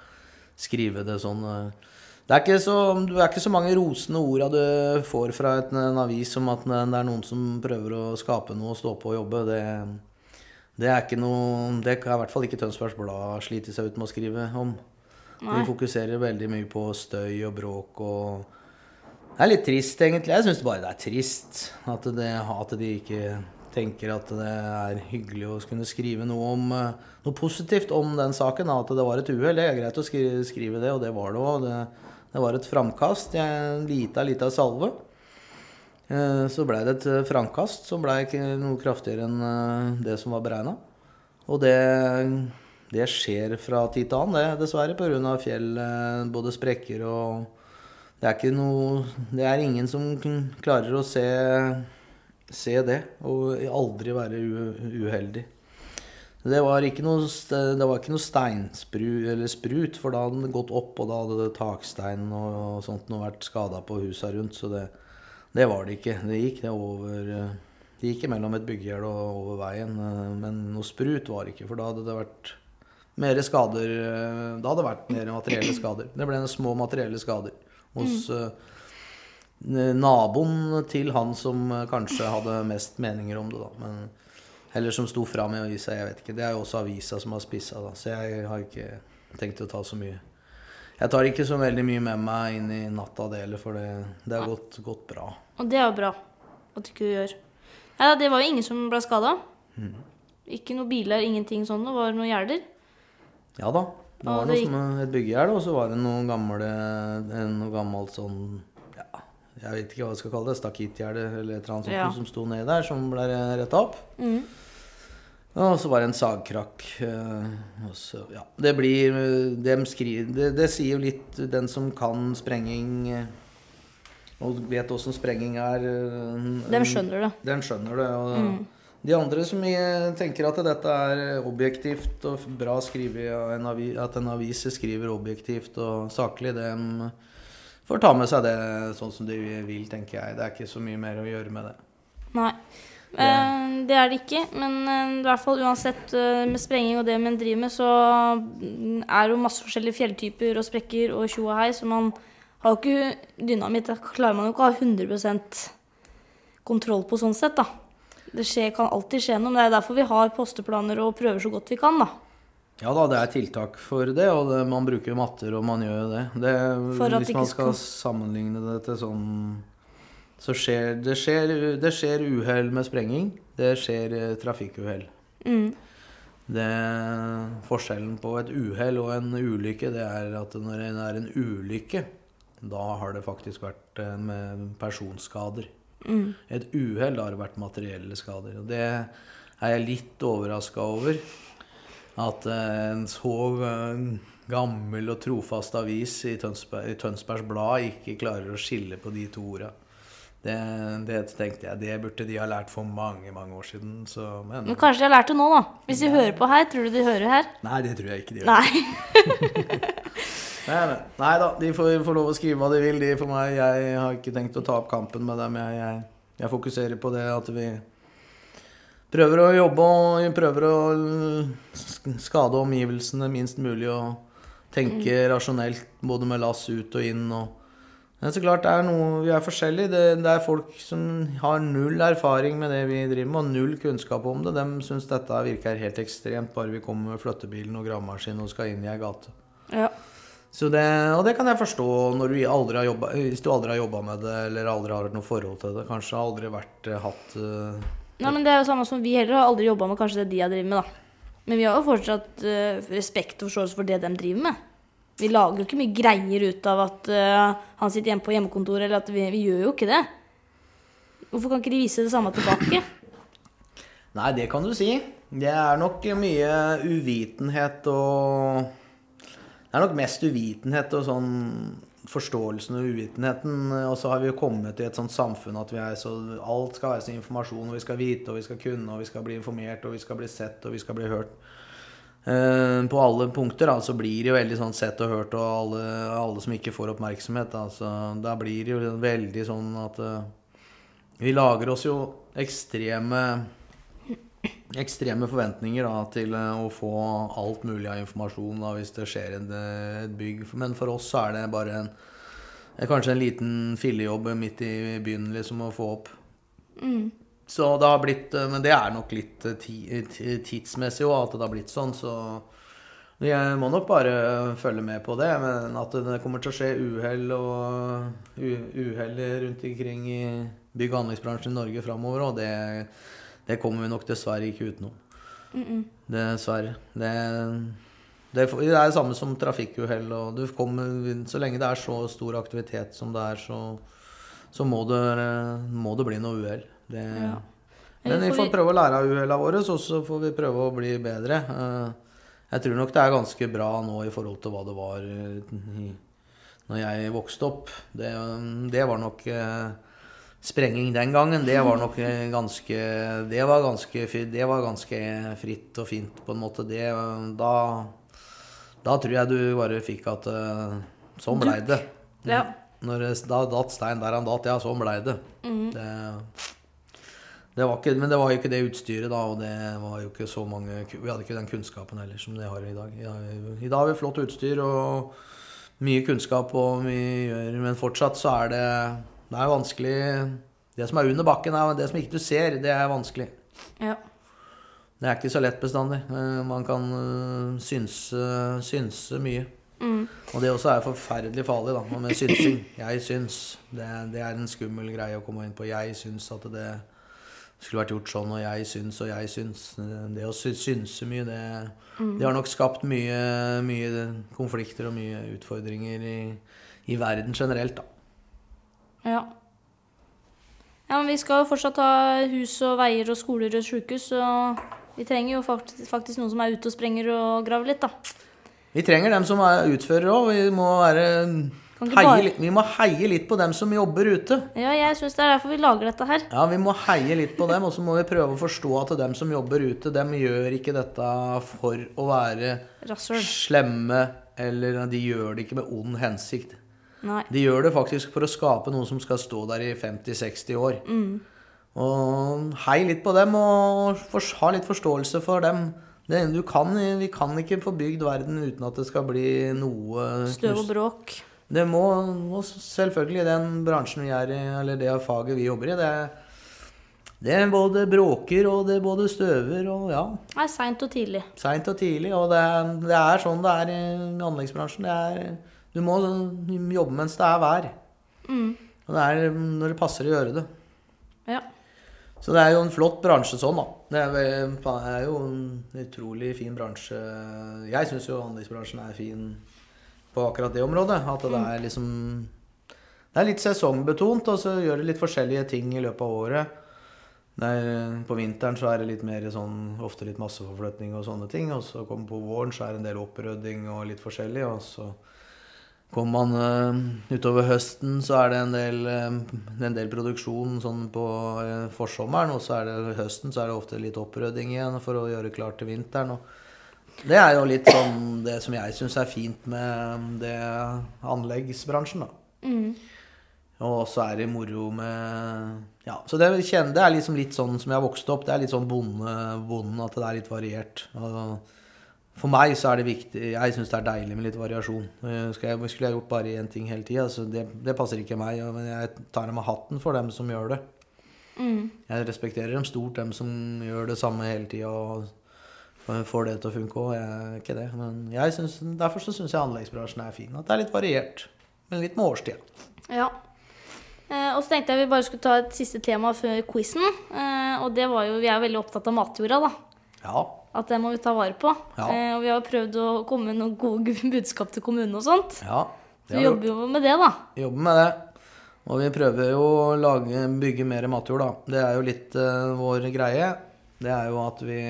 S2: skrive det sånn. eh. Det er ikke så, det er ikke så mange rosende orda du får fra et, en avis om at det er noen som prøver å skape noe og stå på og jobbe. Det, det er ikke noe Det har i hvert fall ikke Tønsbergs Blad slitt seg ut med å skrive om.
S1: Nei.
S2: De fokuserer veldig mye på støy og bråk og Det er litt trist, egentlig. Jeg syns bare det er trist at, det, at de ikke tenker at det er hyggelig å kunne skrive noe om eh, noe positivt om den saken. At det var et uhell. Det er greit å skrive, det, og det var det òg. Det, det var et framkast. En lita, lita salve. Eh, Så blei det et eh, framkast som blei noe kraftigere enn det som var beregna. Og det, det skjer fra tid til annen, det, dessverre, pga. fjell, eh, både sprekker og Det er ikke noe Det er ingen som klarer å se se det, og aldri være uheldig. Det var ikke noe, det noe steinspru eller sprut, for da hadde den gått opp, og da hadde takstein og sånt noe vært skada på husa rundt, så det, det var det ikke. Det gikk det over eh, Det gikk mellom et byggegjerde og over veien, eh, men noe sprut var det ikke, for da hadde det vært mer skader eh, Da hadde det vært mer materielle skader. Det ble små materielle skader hos eh, naboen til han som eh, kanskje hadde mest meninger om det, da. Men eller som sto fram i avisa, jeg vet ikke. Det er jo også avisa som har spissa, da. Så jeg har ikke tenkt å ta så mye Jeg tar ikke så veldig mye med meg inn i natta det heller, for det, det har gått, gått bra.
S1: Og det er jo bra at du ikke gjør. Nei, det var jo ingen som ble skada.
S2: Mm.
S1: Ikke noen biler, ingenting sånn. Det var noen gjerder.
S2: Ja da. Det var
S1: det
S2: noe som et byggegjerde, og så var det noe gamle Noe gammelt sånn Ja, jeg vet ikke hva jeg skal kalle det. Stakittgjerde eller et eller annet
S1: Ja.
S2: som sto nedi der, som ble retta opp.
S1: Mm.
S2: Og så var det en sagkrakk. eh, Og så, ja. Det blir de skriver, det, det sier jo litt den som kan sprenging eh, og vet åssen sprenging er.
S1: Den skjønner det.
S2: Den skjønner det. Og
S1: Mm.
S2: De andre som tenker at dette er objektivt og bra skrevet, at en avis skriver objektivt og saklig, de får ta med seg det sånn som de vil, tenker jeg. Det er ikke så mye mer å gjøre med det.
S1: Nei. Eh, det er det ikke, men eh, i hvert fall uansett eh, med sprenging og det man driver med, så mm, er det jo masse forskjellige fjelltyper og sprekker og tjo og hei, så man har jo ikke dynamitt. Da klarer man jo ikke å ha 100% kontroll på sånn sett, da. Det skjer, kan alltid skje noe, men det er derfor vi har posteplaner og prøver så godt vi kan, da.
S2: Ja da, det er tiltak for det, og det, man bruker matter, og man gjør det. det
S1: For at
S2: hvis man skal
S1: skal-
S2: sammenligne det til sånn Så skjer det skjer, det skjer uhell med sprenging. Det skjer eh, trafikkuhell.
S1: Mm.
S2: Det, forskjellen på et uhell og en ulykke, det er at når det er en ulykke, da har det faktisk vært eh, med personskader.
S1: Mm.
S2: Et uhell, har det vært materielle skader. Og det er jeg litt overraska over. At eh, en så eh, gammel og trofast avis i, Tønsberg, i Tønsbergs Blad ikke klarer å skille på de to orda. Det, det tenkte jeg, det burde de ha lært for mange, mange år siden. Så, men
S1: Men kanskje de har lært det nå, da. Hvis de hører på her, tror du de hører her?
S2: Nei, det tror jeg ikke de gjør.
S1: Nei. *laughs*
S2: Nei, nei. nei da, de får, får lov å skrive hva de vil. De for meg, Jeg har ikke tenkt å ta opp kampen med dem. Jeg, jeg, jeg fokuserer på det at vi prøver å jobbe og prøver å skade omgivelsene minst mulig og tenke rasjonelt både med lass ut og inn. og men så klart det er noe, Vi er forskjellige. Det, det er folk som har null erfaring med det vi driver med, og null kunnskap om det. De syns dette virker helt ekstremt bare vi kommer med flyttebilen og gravemaskin og skal inn i ei gate.
S1: Ja.
S2: Så det, og det kan jeg forstå når du aldri har jobbet, hvis du aldri har jobba med det eller aldri har noe forhold til det. Kanskje aldri vært eh, hatt uh,
S1: Nei, men Det er jo samme som vi heller har aldri jobba med kanskje det de har drevet med, da. Men vi har jo fortsatt uh, respekt og forståelse for det de driver med. Vi lager jo ikke mye greier ut av at uh, han sitter hjemme på hjemmekontoret, eller at vi, vi gjør jo ikke det. Hvorfor kan ikke de vise det samme tilbake?
S2: Nei, det kan du si. Det er nok mye uvitenhet og Det er nok mest uvitenhet og sånn forståelsen og uvitenheten. Og så har vi jo kommet i et sånt samfunn at vi er så, alt skal være så informasjon, og vi skal vite, og vi skal kunne, og vi skal bli informert, og vi skal bli sett, og vi skal bli hørt. Eh, på alle punkter da, så blir det jo veldig sånn sett og hørt, og alle, alle som ikke får oppmerksomhet. Da, så da blir det jo veldig sånn at eh, vi lager oss jo ekstreme ekstreme forventninger da, til eh, å få alt mulig av informasjon da, hvis det skjer en, eh, et bygg. Men for oss så er det bare en, kanskje en liten fillejobb midt i byen liksom, å få opp.
S1: Mm.
S2: Så det har blitt eh, Men det er nok litt ti- ti- tidsmessig òg, at det har blitt sånn. Så jeg må nok bare følge med på det. Men at det kommer til å skje uhell og uhell rundt omkring i bygg- og anleggsbransjen i Norge framover, og det, det kommer vi nok dessverre ikke utenom.
S1: Mm -mm.
S2: Dessverre. Det, det, det er det samme som trafikkuhell. Og du kommer, så lenge det er så stor aktivitet som det er, så, så må, det, må det bli noe uhell. Det,
S1: Ja.
S2: Men vi får prøve å lære av uhellene våre, så så får vi prøve å bli bedre. Eh, Jeg tror nok det er ganske bra nå i forhold til hva det var eh, når jeg vokste opp. Det, det var nok eh, sprenging den gangen, det var nok eh, ganske Det var ganske, det var ganske fritt og fint, på en måte. Det, da, da tror jeg du bare fikk at eh, Sånn blei det.
S1: Ja.
S2: Når da datt stein der han datt, ja, sånn blei det. det. Det var ikke, men det var jo ikke det utstyret, da, og det var jo ikke så mange Vi hadde ikke den kunnskapen heller som det har i dag. I dag, i dag har vi flott utstyr og mye kunnskap, og mye, Men fortsatt så er det Det er vanskelig Det som er under bakken, er det som ikke du ser, det er vanskelig.
S1: ja.
S2: Det er ikke så lett bestandig. Eh, Man kan eh, synse, synse mye.
S1: Mm.
S2: Og det også er forferdelig farlig, da, med synsing. Jeg syns. Det, det er en skummel greie å komme inn på. Jeg syns at det skulle vært gjort sånn, og jeg syns og jeg syns. Det å synse mye, det, det har nok skapt mye, mye konflikter og mye utfordringer i, i verden generelt, da.
S1: Ja. Ja, men vi skal jo fortsatt ha hus og veier og skoler og sjukehus, så vi trenger jo faktisk, faktisk noen som er ute og sprenger og graver litt, da.
S2: Vi trenger dem som er utførere òg. Vi må være heie, Vi må heie litt på dem som jobber ute.
S1: Ja, jeg syns det er derfor vi lager dette her.
S2: Ja, vi må heie litt på dem, og så må vi prøve å forstå at dem som jobber ute, dem gjør ikke dette for å være
S1: Rassel.
S2: slemme, eller de gjør det ikke med ond hensikt.
S1: Nei.
S2: De gjør det faktisk for å skape noe som skal stå der i 50-60 år.
S1: Mm.
S2: Og hei litt på dem, og for, ha litt forståelse for dem. Det, du kan, vi kan ikke få bygd verden uten at det skal bli noe
S1: Støv og bråk.
S2: det må, og selvfølgelig den bransjen vi er i, eller det faget vi jobber i, det, er- det både bråker og det både støver og ja,
S1: Nei, seint og tidlig.
S2: seint og tidlig. Og det, er- det er sånn det er i anleggsbransjen. Det er, du må jobbe mens det er vær.
S1: Mm.
S2: Og det er når det passer å gjøre det.
S1: Ja.
S2: Så det er jo en flott bransje sånn, da. Det er, jo en utrolig fin bransje. Jeg syns jo anleggsbransjen er fin på akkurat det området. At det er liksom Det er litt sesongbetont, og så gjør det litt forskjellige ting i løpet av året. Det er, på vinteren så er det litt mer sånn ofte litt masseforflytning og sånne ting. Og så kommer på våren så er det en del opprydding og litt forskjellig. Og så kommer man uh, utover høsten, så er det en del, uh, en del produksjon sånn på uh, forsommeren. Og så er det høsten så er det ofte litt opprydding igjen for å gjøre klart til vinteren. Det er jo litt sånn det som jeg syns er fint med det anleggsbransjen, da.
S1: Mm.
S2: Og så er det moro med Ja, så det, kjenner, det er liksom litt sånn som jeg har vokst opp. Det er litt sånn bonde, bonden, at det er litt variert. Og for meg så er det viktig Jeg syns det er deilig med litt variasjon. Eh, jeg, skulle jeg gjort bare én ting hele tida, så det, det passer ikke meg. Men jeg tar av meg hatten for dem som gjør det.
S1: Mm.
S2: Jeg respekterer dem stort, dem som gjør det samme hele tida og får det til å funke òg. Jeg ikke det. Men jeg synes, derfor så syns jeg anleggsbransjen er fin. At det er litt variert. Men litt med årstida.
S1: Ja. Eh, og så tenkte jeg vi bare skulle ta et siste tema før quizen. Eh, og det var jo Vi er jo veldig opptatt av matjorda, da.
S2: Ja.
S1: At det må vi ta vare på.
S2: Ja.
S1: Eh, og vi har prøvd å komme med noen gode *laughs* budskap til kommunen og sånt.
S2: ja.
S1: Så vi jobber jo med det, da.
S2: Jobber med det. Og vi prøver jo å lage, bygge mer matjord, da. Det er jo litt eh, vår greie. Det er jo at vi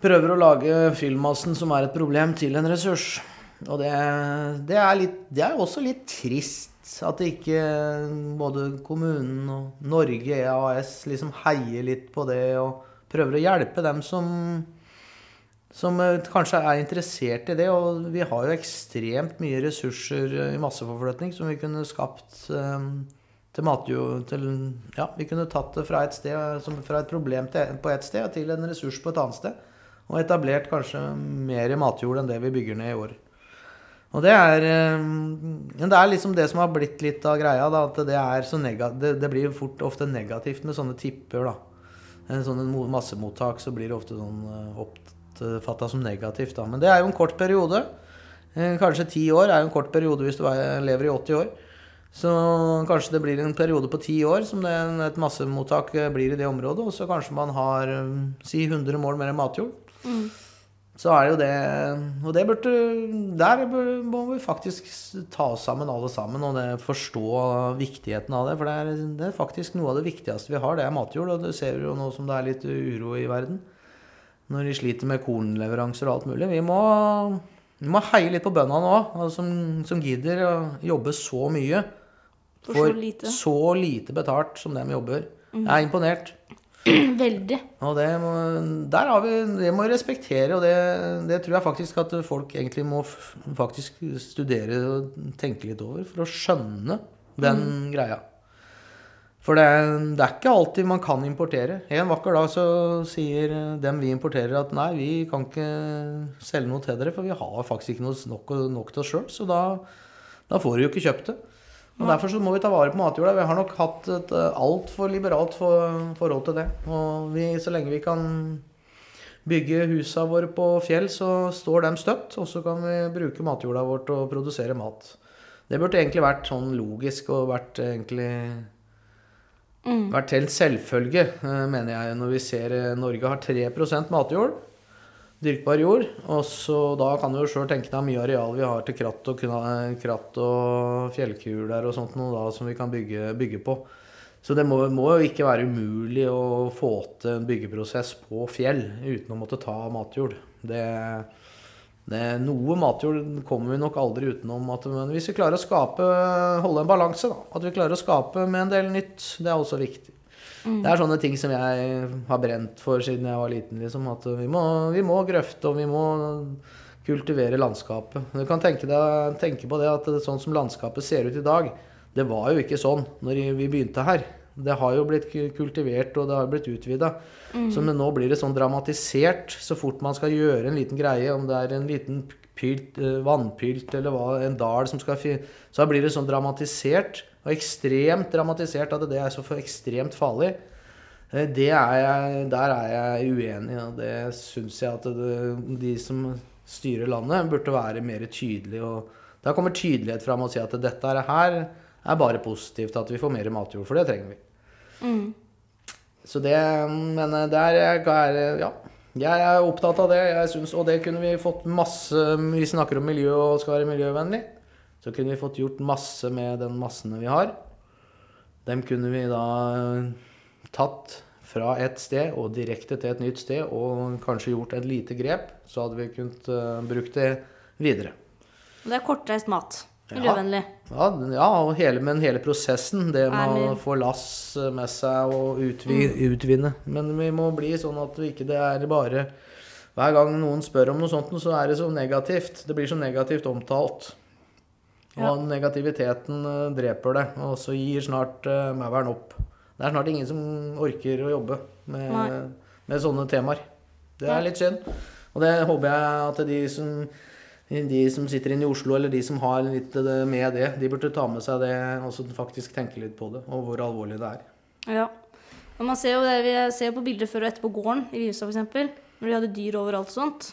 S2: prøver å lage fyllmassen som er et problem, til en ressurs. Og det, det, er, litt, det er også litt trist at ikke både kommunen og Norge EAS liksom heier litt på det og prøver å hjelpe dem som som eh, kanskje er interessert i det. Og vi har jo ekstremt mye ressurser eh, i masseforflytning som vi kunne skapt eh, til matjord til, Ja, vi kunne tatt det fra et sted, fra et problem til, på et sted til en ressurs på et annet sted. Og etablert kanskje mer matjord enn det vi bygger ned i år. Og det er det er liksom det som har blitt litt av greia, da. At det det, det blir fort ofte negativt med sånne tipper, da. En sånn mo- massemottak så blir det ofte sånn eh, oppfatta som negativt, da. Men det er jo en kort periode. Eh, Kanskje ti år er jo en kort periode hvis du er- lever i 80 år. Så kanskje det blir en periode på ti år som det, et massemottak eh, blir i det området. Og så kanskje man har si 100 mål mer matjord.
S1: Mm.
S2: Så er det jo det Og det burde Der må vi faktisk ta oss sammen alle sammen og det, forstå viktigheten av det. For det er, det er faktisk noe av det viktigste vi har, det er matjord. Og det ser vi jo nå som det er litt uro i verden. Når de sliter med kornleveranser og alt mulig. Vi må, vi må heie litt på bøndene nå, som, som gidder å jobbe så mye
S1: For
S2: For
S1: så lite.
S2: så lite betalt som dem jobber. Jeg er imponert. *clears throat*
S1: Veldig.
S2: Og det må, der har vi, det må vi respektere, og det, det tror jeg faktisk at folk egentlig må faktisk studere og tenke litt over for å skjønne den greia. For det, det er ikke alltid man kan importere. En vakker dag så sier dem vi importerer at nei, vi kan ikke selge noe til dere, for vi har faktisk ikke noe nok, nok til oss sjøl, så da, da får du jo ikke kjøpt det. Og Derfor så må vi ta vare på matjorda. Vi har nok hatt et eh, altfor liberalt for, forhold til det. Og vi, så lenge vi kan bygge husa våre på fjell, så står dem støtt. Og så kan vi bruke matjorda vår til å produsere mat. Det burde egentlig vært sånn logisk og vært egentlig vært helt selvfølge, eh, mener jeg, når vi ser eh, Norge har 3% matjord. Dyrkbar jord. Og så da kan du jo sjøl tenke deg mye areal vi har til kratt og, kratt og fjellkuler og sånt noe da, som vi kan bygge, bygge på. Så det må, må jo ikke være umulig å få til en byggeprosess på fjell uten å måtte ta matjord. Det, det, noe matjord kommer vi nok aldri utenom. At, men hvis vi klarer å skape, holde en balanse, da, at vi klarer å skape med en del nytt, det er også viktig. Det er sånne ting som jeg har brent for siden jeg var liten. Liksom, at vi må, vi må grøfte og vi må kultivere landskapet. Du kan tenke, deg, tenke på det at det, sånn som landskapet ser ut i dag, det var jo ikke sånn når vi begynte her. Det har jo blitt kultivert og det har blitt utvida. Så men nå blir det sånn dramatisert så fort man skal gjøre en liten greie, om det er en liten pylt, eh, vannpylt eller hva, en dal som skal Så blir det sånn dramatisert og ekstremt dramatisert at det er så for ekstremt farlig. Eh, Det er jeg, der er jeg uenig. Og det syns jeg at det, de som styrer landet, burde være mer tydelige. Og da kommer tydelighet fram og si at dette her er bare positivt, at vi får mer matjord. For det trenger vi. Så det Men der er Ja. Jeg er opptatt av det. Jeg synes, og det kunne vi fått masse Vi snakker om miljø og skal være miljøvennlig. Så kunne vi fått gjort masse med den massene vi har. Dem kunne vi da tatt fra et sted og direkte til et nytt sted og kanskje gjort et lite grep. Så hadde vi kunnet eh, brukt det videre.
S1: Og det er kortreist mat. Miljøvennlig.
S2: Ja, ja og hele, men hele prosessen. Det med å få lass med seg og utvi, utvinne. Men vi må bli sånn at vi ikke det er bare Hver gang noen spør om noe sånt, så er det så negativt. Det blir så negativt omtalt. Og negativiteten eh, dreper det, og så gir snart uh, mauren opp. Det er snart ingen som orker å jobbe med, med sånne temaer. Det er litt synd. Og det håper jeg at de som de som sitter inne i Oslo, eller de som har litt med det, de burde ta med seg det og faktisk tenke litt på det, og hvor alvorlig det er.
S1: Ja. Og man ser jo det, vi ser på bilder før og etter på gården i Vivstad f.eks. Når de hadde dyr overalt og sånt.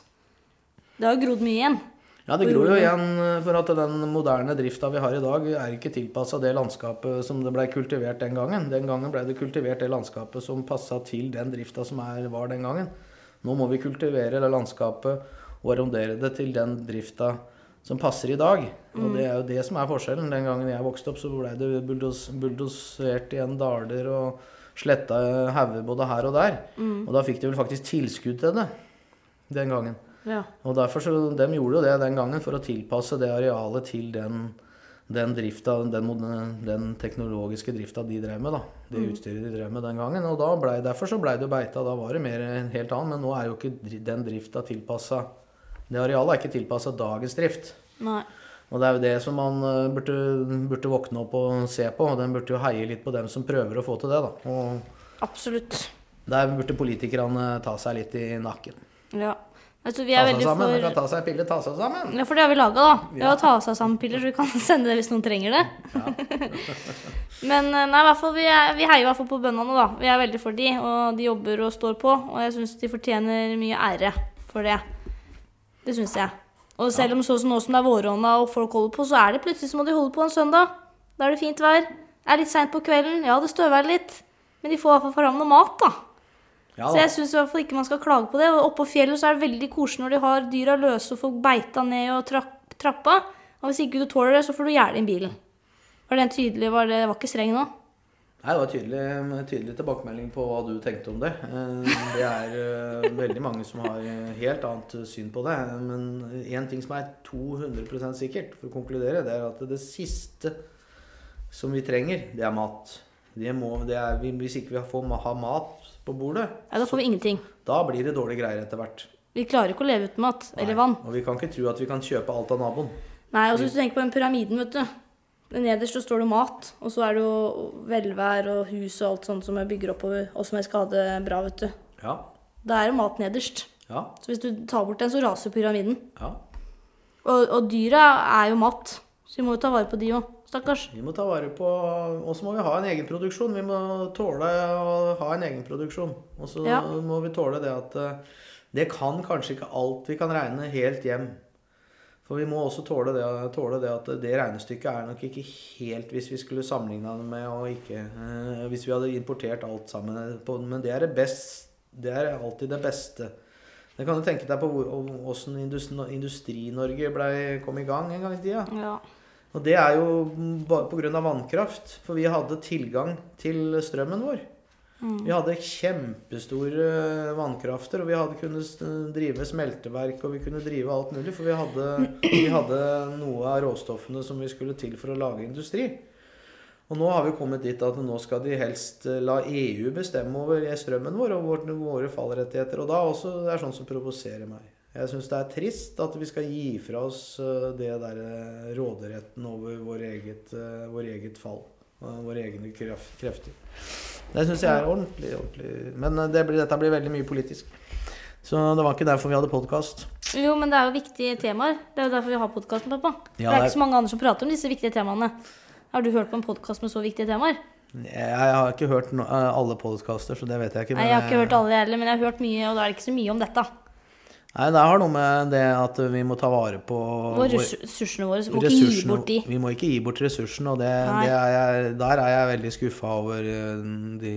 S1: Det har jo grodd mye igjen.
S2: Ja, det gror jo igjen for at den moderne drifta vi har i dag, er ikke tilpassa det landskapet som det blei kultivert den gangen. Den gangen blei det kultivert det landskapet som passa til den drifta som er, var den gangen. Nå må vi kultivere det landskapet og arrondere det til den drifta som passer i dag. Og det er jo det som er forskjellen. Den gangen jeg vokste opp, så blei det bulldos bulldosert igjen daler og sletta hauger både her og der. Og da fikk de vel faktisk tilskudd til det den gangen.
S1: Ja.
S2: Og derfor så, De gjorde jo det den gangen for å tilpasse det arealet til den, den drifta, den, den teknologiske drifta de drev med, da. Det utstyret de drev med den gangen. Og da ble, derfor så blei det beita. Da var det mer en helt annen. Men nå er jo ikke den drifta tilpassa Det arealet er ikke tilpassa dagens drift.
S1: Nei.
S2: Og det er jo det som man eh, burde, burde våkne opp og se på. Og den burde jo heie litt på dem som prøver å få til det, da. Og
S1: Absolutt.
S2: der burde politikerne ta seg litt i nakken.
S1: Ja. Altså, vi
S2: Ta seg sammen.
S1: For
S2: kan ta seg en pille, ta seg sammen.
S1: Ja, for det har vi laga, da.
S2: Ja.
S1: Ja. ta seg sammen-piller, så vi kan *laughs* sende det hvis noen trenger det. *laughs* Men eh, nei, hvert fall, vi, er, vi heier i hvert fall på bøndene, da. Vi er veldig for de, og de jobber og står på. Og jeg syns de fortjener mye ære for det. Det syns jeg. Og selv om sånn som nå som det er våronna og folk holder på, så er det plutselig så må de holde på en søndag. Da er det fint vær. Er litt seint på kvelden. Ja, det støvær litt. Men de får i hvert fall fram noe mat, da.
S2: Ja,
S1: Så jeg syns i hvert fall ikke man skal klage på det. Og oppå fjellet så er det veldig koselig når de har dyra løse og folk beita ned og trapp, trappa. Og hvis ikke du tåler det, så får du gjerde inn bilen. Var den tydelig? Var det var ikke streng nå?
S2: Nei, Det var tydelig, tydelig tilbakemelding på hva du tenkte om det. Eh, Det er eh, veldig mange som har eh, helt annet syn på det. Men én ting som er 200% sikkert, for å konkludere, det er at det siste som vi trenger, det er mat. Det må, det er, hvis ikke vi får ha mat på bordet,
S1: Ja, da får vi ingenting.
S2: da blir det dårlige greier etter hvert.
S1: Vi klarer ikke å leve uten mat. Eller vann.
S2: Og vi kan ikke tro at vi kan kjøpe alt av naboen.
S1: Nei, og så hvis du tenker på den pyramiden, vet du. Nederst så står det mat, og så er det jo velvær og hus og alt sånt som jeg bygger oppover, og som jeg skal ha det bra, vet du.
S2: Ja.
S1: Da er jo mat nederst.
S2: Ja.
S1: Så hvis du tar bort den, så raser pyramiden.
S2: ja.
S1: Og, og dyra er jo mat, så vi må jo ta vare på de òg. Stakkars.
S2: Vi må ta vare på Og så må vi ha en egen produksjon. Vi må tåle å ha en egen produksjon. Og så
S1: Ja.
S2: må vi tåle det at eh, det kan kanskje ikke alt vi kan regne helt hjem. For vi må også tåle det, tåle det at det regnestykket er nok ikke helt hvis vi skulle sammenligna det med og ikke eh, Hvis vi hadde importert alt sammen. På, men det er det best Det er alltid det beste. Det kan du tenke deg på åssen Industri- Industri-Norge kom i gang en gang i tida.
S1: Ja.
S2: Og det er jo bare pga. vannkraft. For vi hadde tilgang til strømmen vår. Vi hadde kjempestore vannkrafter, og vi hadde kunnet drive smelteverk og vi kunne drive alt mulig. For vi hadde, vi hadde noe av råstoffene som vi skulle til for å lage industri. Og nå har vi kommet dit at nå skal de helst eh, la EU bestemme over strømmen vår og våre fallrettigheter. Og da også det er sånn som provoserer meg. Jeg syns det er trist at vi skal gi fra oss eh, det der eh, råderetten over vår eget, eh, vår eget fall. Våre egne kref- krefter. Det syns jeg er ordentlig, ordentlig Men det blir, dette blir veldig mye politisk. Så det var ikke derfor vi hadde podkast.
S1: Jo, men det er jo viktige temaer. Det er jo derfor vi har podkasten, pappa.
S2: Ja,
S1: det er
S2: det er-
S1: ikke så mange andre som prater om disse viktige temaene. Har du hørt på en podkast med så viktige temaer?
S2: Jeg har ikke hørt alle podkaster, så det vet jeg ikke.
S1: Nei, jeg har ikke hørt alle heller, men jeg har hørt mye, og da er det ikke så mye om dette.
S2: Nei, det har noe med det at vi må ta vare på vår-
S1: ressursene våre. Vi må ikke gi bort de.
S2: Vi må ikke gi bort ressursene, og det, det er jeg, der er jeg veldig skuffa over eh, de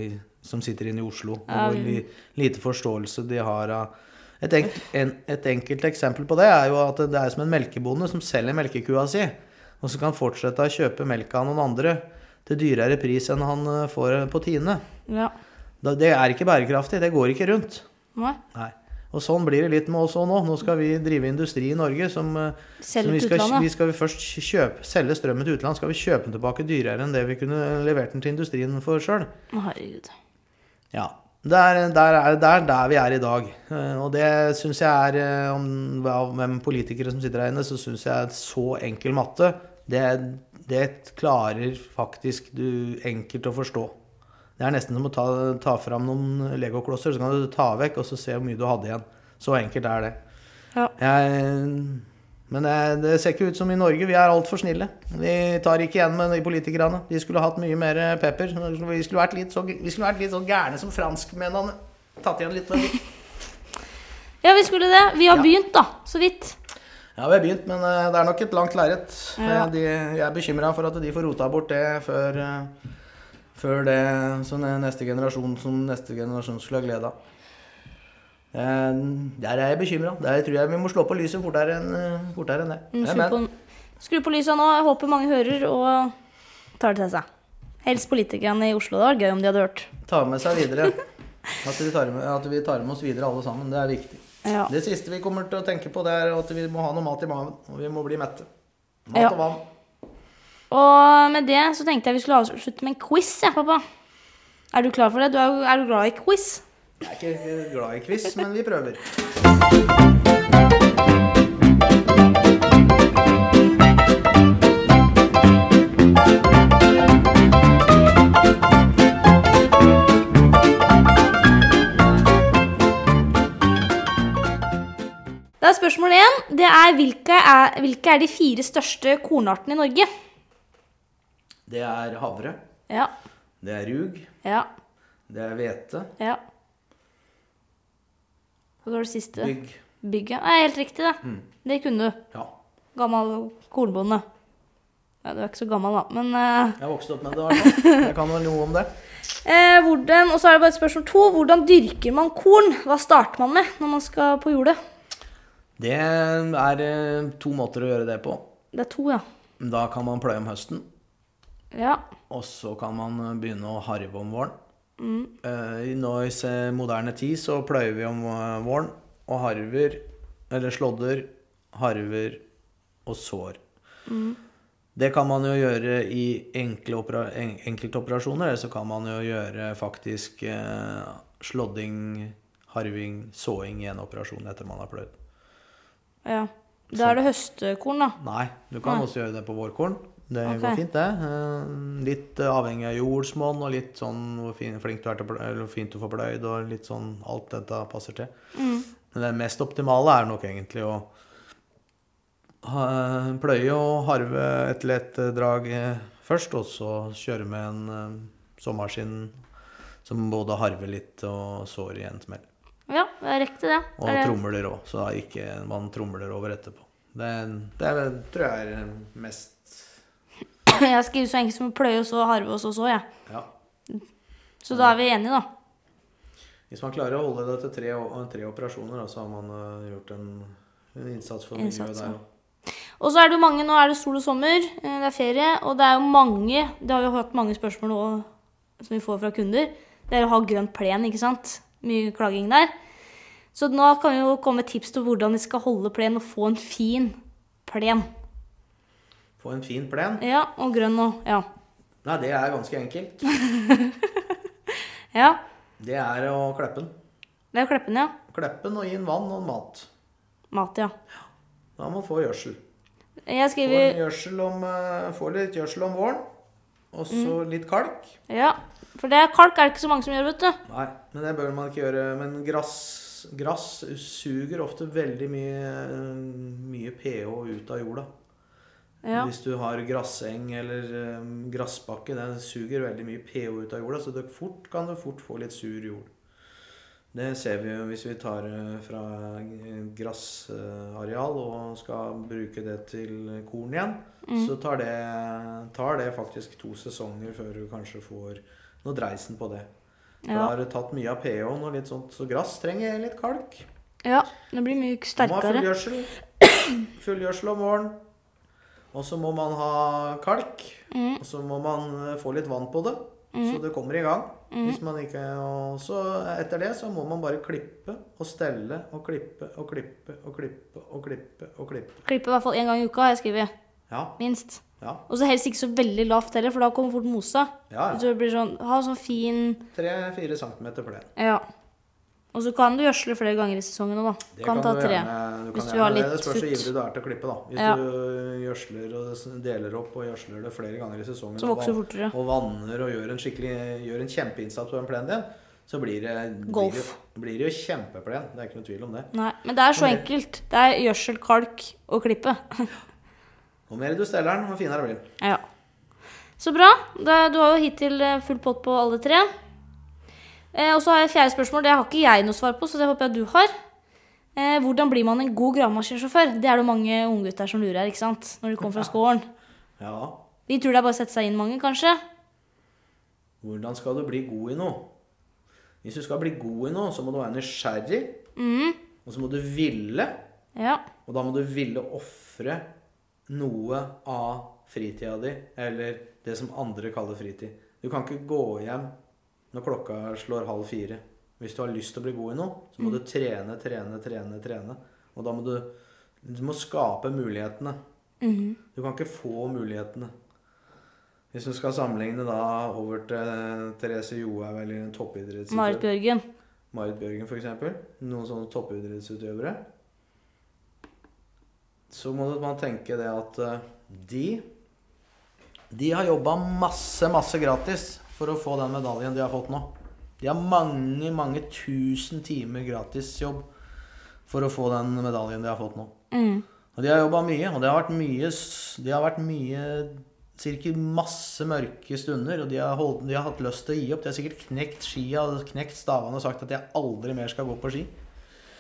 S2: som sitter inne i Oslo. Og hvor li, lite forståelse de har av et, enk, en, et enkelt eksempel på det er jo at det er som en melkebonde som selger melkekua si, og så kan fortsette å kjøpe melk av noen andre til dyrere pris enn han eh, får på Tine.
S1: Ja.
S2: Det er ikke bærekraftig. Det går ikke rundt.
S1: Nei.
S2: Nei. Og sånn blir det litt med oss òg nå. Nå skal vi drive industri i Norge som, eh, som vi skal, vi skal først kjøpe, selge strømmen til utlandet. Skal vi kjøpe den tilbake dyrere enn det vi kunne levert den til industrien for sjøl?
S1: Herregud.
S2: Ja. Der, der er der, der vi er i dag. Eh, Og det syns jeg er eh, om, Av hvem politikere som sitter her inne, så syns jeg er så enkel matte, det, det klarer faktisk du enkelt å forstå. Det er nesten som å ta, ta fram noen legoklosser, så kan du ta vekk og så se hvor mye du hadde igjen. Så enkelt er det.
S1: Ja.
S2: Jeg, men det, det ser ikke ut som i Norge. Vi er altfor snille. Vi tar ikke igjen med de politikerne. De skulle hatt mye mer pepper. Vi skulle vært litt så, vært litt så gærne som franskmennene. Tatt igjen litt. *laughs*
S1: Ja, vi skulle det. Vi har
S2: Ja.
S1: begynt, da. Så vidt.
S2: Ja, vi har begynt, men eh, det er nok et langt lerret.
S1: Ja.
S2: Eh, Jeg er bekymra for at de får rota bort det før, eh, før det er neste generasjon som neste generasjon skulle ha glede av. Eh, Der er jeg bekymra. Der tror jeg vi må slå på lyset fortere enn eh, fortere enn det.
S1: Mm, Skru på, skru på lyset nå. Jeg håper mange hører og tar det til seg. Helst politikerne i Oslo. Det var gøy om de hadde hørt.
S2: ta med seg videre. *laughs* At vi, tar med, at vi tar med oss videre alle sammen. Det er viktig.
S1: Ja.
S2: Det siste vi kommer til å tenke på, det er at vi må ha noe mat i magen. Og vi må bli mette. Mat
S1: Ja.
S2: og vann.
S1: Og med det så tenkte jeg vi skulle avslutte med en quiz, ja, pappa. Er du klar for det? Du er, er du glad i quiz?
S2: Jeg er ikke glad i quiz, men vi prøver.
S1: Da er spørsmål én. Det er hvilke, er hvilke er de fire største kornartene i Norge?
S2: Det er havre.
S1: Ja.
S2: Det er rug.
S1: Ja.
S2: Det er hvete.
S1: Ja. Hva var det siste?
S2: Bygg.
S1: Bygget. Nei, helt riktig, det. Det kunne du.
S2: Ja.
S1: Gammel kornbonde. Ja, du er ikke så gammel, da, men uh...
S2: Jeg vokste opp med det. i hvert fall. Jeg kan vel noe om det. *laughs*
S1: eh, hvordan, Og så er det bare et spørsmål to. Hvordan dyrker man korn? Hva starter man med når man skal på jordet?
S2: Det er eh, to måter å gjøre det på.
S1: Det er to, ja.
S2: Da kan man pløye om høsten.
S1: Ja.
S2: Og så kan man eh, begynne å harve om våren. Eh, Nå i moderne tid så pløyer vi om eh, våren og harver, eller slådder, harver og sår. Det kan man jo gjøre i enkle opera en enkeltoperasjoner, eller så kan man jo gjøre faktisk uh, slådding, harving, såing i en operasjon etter man har pløyd.
S1: Ja. Da er det høstekorn, da.
S2: Nei, du kan
S1: Nei.
S2: også gjøre det på vårkorn. Det
S1: okay.
S2: går fint, det. Eh, Litt avhengig av jordsmonn og litt sånn hvor flink du er til hvor fint du får pløyd, og litt sånn alt dette passer til.
S1: Mm.
S2: Men det mest optimale er nok egentlig å pløye og harve et lett eh, drag eh, først, og så kjøre med en sommerskinn som både harver litt og sår i en smell.
S1: Ja, det er riktig, det.
S2: Og
S1: er
S2: tromler òg, så ikke man tromler over etterpå. Det, det tror jeg er mest *laughs*
S1: Jeg skriver så enkelt som pløye, og så harve, og så så, jeg.
S2: Ja.
S1: Så da er vi enige, da.
S2: Hvis man klarer å holde det til tre, tre operasjoner, da, så har man uh, gjort en, en innsats for
S1: Innsats,
S2: miljøet der òg.
S1: Og så er det jo mange, nå er det sol og sommer, eh, det er ferie, og det er jo mange, det har vi hatt mange spørsmål nå som vi får fra kunder, det er å ha grønn plen, ikke sant? Mye klaging der. Så nå kan vi jo komme med tips til hvordan vi skal holde plen og få en fin plen.
S2: Få en fin plen.
S1: Ja, og grønn òg. ja.
S2: Nei, det er ganske enkelt. *laughs*
S1: Ja,
S2: Det er å kleppe den.
S1: det er kleppen, ja.
S2: Kleppe den og gi den vann og mat.
S1: Mat, ja.
S2: Da må man få gjødsel.
S1: Jeg
S2: Få,
S1: skriver,
S2: gjødsel om, eh, få litt gjødsel om våren. Og så
S1: Mm.
S2: litt kalk.
S1: ja, for det er kalk er det ikke så mange som gjør, vet du.
S2: Nei, men det bør man ikke gjøre. Men gress, gress suger ofte veldig mye, mye pH ut av jorda.
S1: Ja,
S2: Hvis du har grasseng eller um, grassbakke, den suger veldig mye pH ut av jorda, så det fort, kan du fort få litt sur jord. Det ser vi jo hvis vi tar eh, fra eh, grassareal og skal bruke det til korn igjen. Så tar det, tar det faktisk to sesonger før du kanskje får noe dreisen på det. Ja. Da har du tatt mye av pH-en og litt sånt, så grass trenger litt kalk.
S1: ja, det blir mye
S2: sterkere. Du må ha fullgjødsel. *clears throat* Fullgjødsel om våren. Og så må man ha kalk.
S1: Mm.
S2: Og så må man eh, få litt vann på det, så det kommer i gang.
S1: Mm.
S2: Hvis man ikke, og så etter det så må man bare klippe og stelle og klippe og klippe og klippe og klippe. og klippe.
S1: Klippe i hvert fall en gang i uka, har jeg skrevet.
S2: Ja,
S1: Minst.
S2: ja,
S1: Og så helst ikke så veldig lavt heller, for da kommer fort mosa.
S2: ja.
S1: Så det blir sånn, ha sånn fin
S2: Tre-fire centimeter plen.
S1: Ja. Og så kan du gjødsle flere ganger i sesongen òg, da.
S2: Det
S1: kan, ta
S2: du
S1: tre.
S2: gjerne- du
S1: hvis
S2: kan
S1: du har
S2: litt det. Det spørs hvor ivrig du er til å klippe. da. Hvis
S1: Ja.
S2: du gjødsler og deler opp og gjødsler det flere ganger i sesongen
S1: Så
S2: og
S1: vokser fortere.
S2: og vanner og gjør en gjør en kjempeinnsats på den plenen din, så blir det,
S1: Golf.
S2: Blir det, blir det jo kjempeplen. Det er ikke noe tvil om det.
S1: Nei, men det er så enkelt. Det er gjødsel, kalk og klippe. *laughs*
S2: Jo mer du steller den, jo finere blir den.
S1: Ja. Så bra. Du har jo hittil eh, full pott på alle tre. Eh, og så har jeg fjerde spørsmål. Det har ikke jeg noe svar på, så det håper jeg du har. Eh, hvordan blir man en god gravemaskinsjåfør? Det er det mange unggutter som lurer, ikke sant? Når de kommer fra *laughs* skolen.
S2: Ja,
S1: De tror det er bare å sette seg inn mange, kanskje.
S2: hvordan skal du bli god i noe? Hvis du skal bli god i noe, så må du være nysgjerrig,
S1: Mm.
S2: og så må du ville.
S1: Ja.
S2: Og da må du ville ofre noe av fritida di, eller det som andre kaller fritid. Du kan ikke gå hjem når klokka slår halv fire. Hvis du har lyst til å bli god i noe, så må du trene, trene, trene, trene. Og da må du Du må skape mulighetene.
S1: Mhm.
S2: Du kan ikke få mulighetene. Hvis du skal sammenligne da over til Therese Johaug eller en
S1: Marit Bjørgen.
S2: Marit Bjørgen f.eks. Noen sånne toppidrettsutøvere. Så må man tenke det at eh, de De har jobba masse, masse gratis for å få den medaljen de har fått nå. De har mange, mange tusen timer gratisjobb for å få den medaljen de har fått nå.
S1: Mm.
S2: Og de har jobba mye, og det har vært mye Det har vært mye Sikkert masse mørke stunder, og de har, holdt, de har hatt lyst til å gi opp. De har sikkert knekt skia og knekt stavene og sagt at jeg aldri mer skal gå på ski.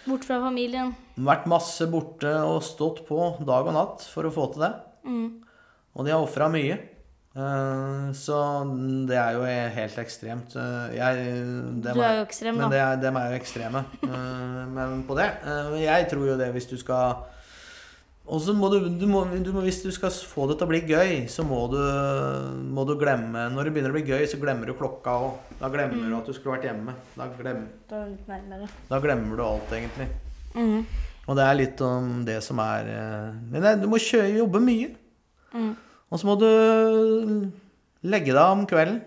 S1: Bort fra familien.
S2: Vært masse borte og stått på dag og natt for å få til det.
S1: Mm.
S2: Og de har ofra mye. Eh, Så det er jo helt ekstremt. Eh, Jeg,
S1: Du er jo ekstrem,
S2: Men
S1: da.
S2: det er, dem er jo ekstreme eh, men på det. Jeg tror jo det hvis du skal Og så må du, du, må, du må, Hvis du skal få det til å bli gøy, så må du, må du glemme Når det begynner å bli gøy, så glemmer du klokka òg. Da glemmer
S1: Mm.
S2: du at du skulle vært hjemme. Da, glem,
S1: Da er
S2: glemmer du alt, egentlig.
S1: Mm.
S2: Og det er litt om det som er Men du må kjøre, jobbe mye.
S1: Mm.
S2: Og så må du legge deg om kvelden.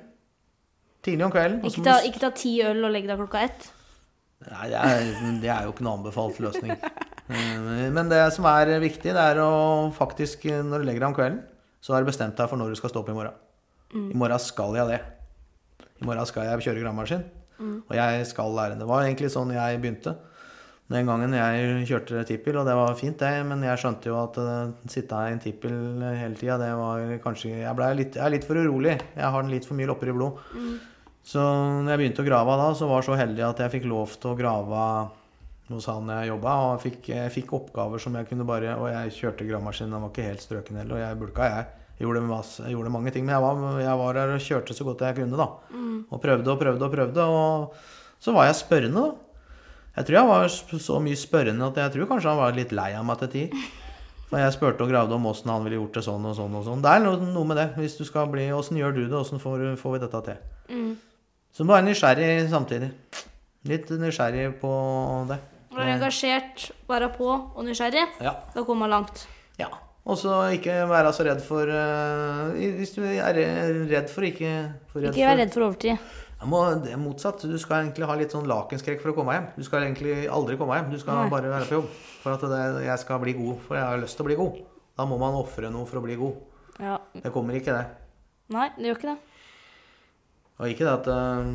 S2: Tidlig om kvelden.
S1: Ikke ta, ikke ta ti øl og legge deg klokka ett.
S2: Nei, det er, det er jo ikke noen anbefalt løsning. Eh, Men det som er viktig, det er å faktisk, når du legger deg om kvelden, så har du bestemt deg for når du skal stå opp i morgen. I morgen skal jeg det. I morgen skal jeg kjøre gravemaskin. Og jeg skal lære. Det var egentlig sånn jeg begynte. Den gangen jeg kjørte tippel, og det var fint, det, men jeg skjønte jo at uh, sitte i en tippel hele tida, det var kanskje Jeg, litt, jeg er litt for urolig. Jeg har den litt for mye lopper i blod. Så når jeg begynte å grave da, så var jeg så heldig at jeg fikk lov til å grave hos han jeg jobba, og jeg fikk, jeg fikk oppgaver som jeg kunne bare Og jeg kjørte gravemaskin, den var ikke helt strøken heller, og jeg bulka, jeg. Jeg gjorde, masse, jeg gjorde mange ting, men jeg var, jeg var der og kjørte så godt jeg kunne, da. Og prøvde og prøvde og prøvde, og så var jeg spørrende, da. Jeg tror jeg var så mye spørrende at jeg tror kanskje han var litt lei av meg til tider. For jeg spurte og gravde om åssen han ville gjort det sånn og sånn og sånn. Det er noe, med det. Hvis du skal bli Åssen gjør du det? Åssen får, får vi dette til? Så du må være nysgjerrig samtidig. Litt nysgjerrig på det.
S1: Være engasjert, være på og nysgjerrig.
S2: Ja.
S1: Da kommer man langt.
S2: ja. Og så ikke være så redd for eh, Hvis du er redd for ikke for redd
S1: Ikke vær redd for overtid.
S2: Må, det er motsatt. Du skal egentlig ha litt sånn lakenskrekk for å komme hjem. Du skal egentlig aldri komme hjem. Du skal
S1: Nei.
S2: bare være på jobb. For at det, jeg skal bli god. For jeg har lyst til å bli god. Da må man ofre noe for å bli god.
S1: Ja.
S2: Det kommer ikke, det.
S1: Nei, det gjør ikke det.
S2: Og ikke det at eh,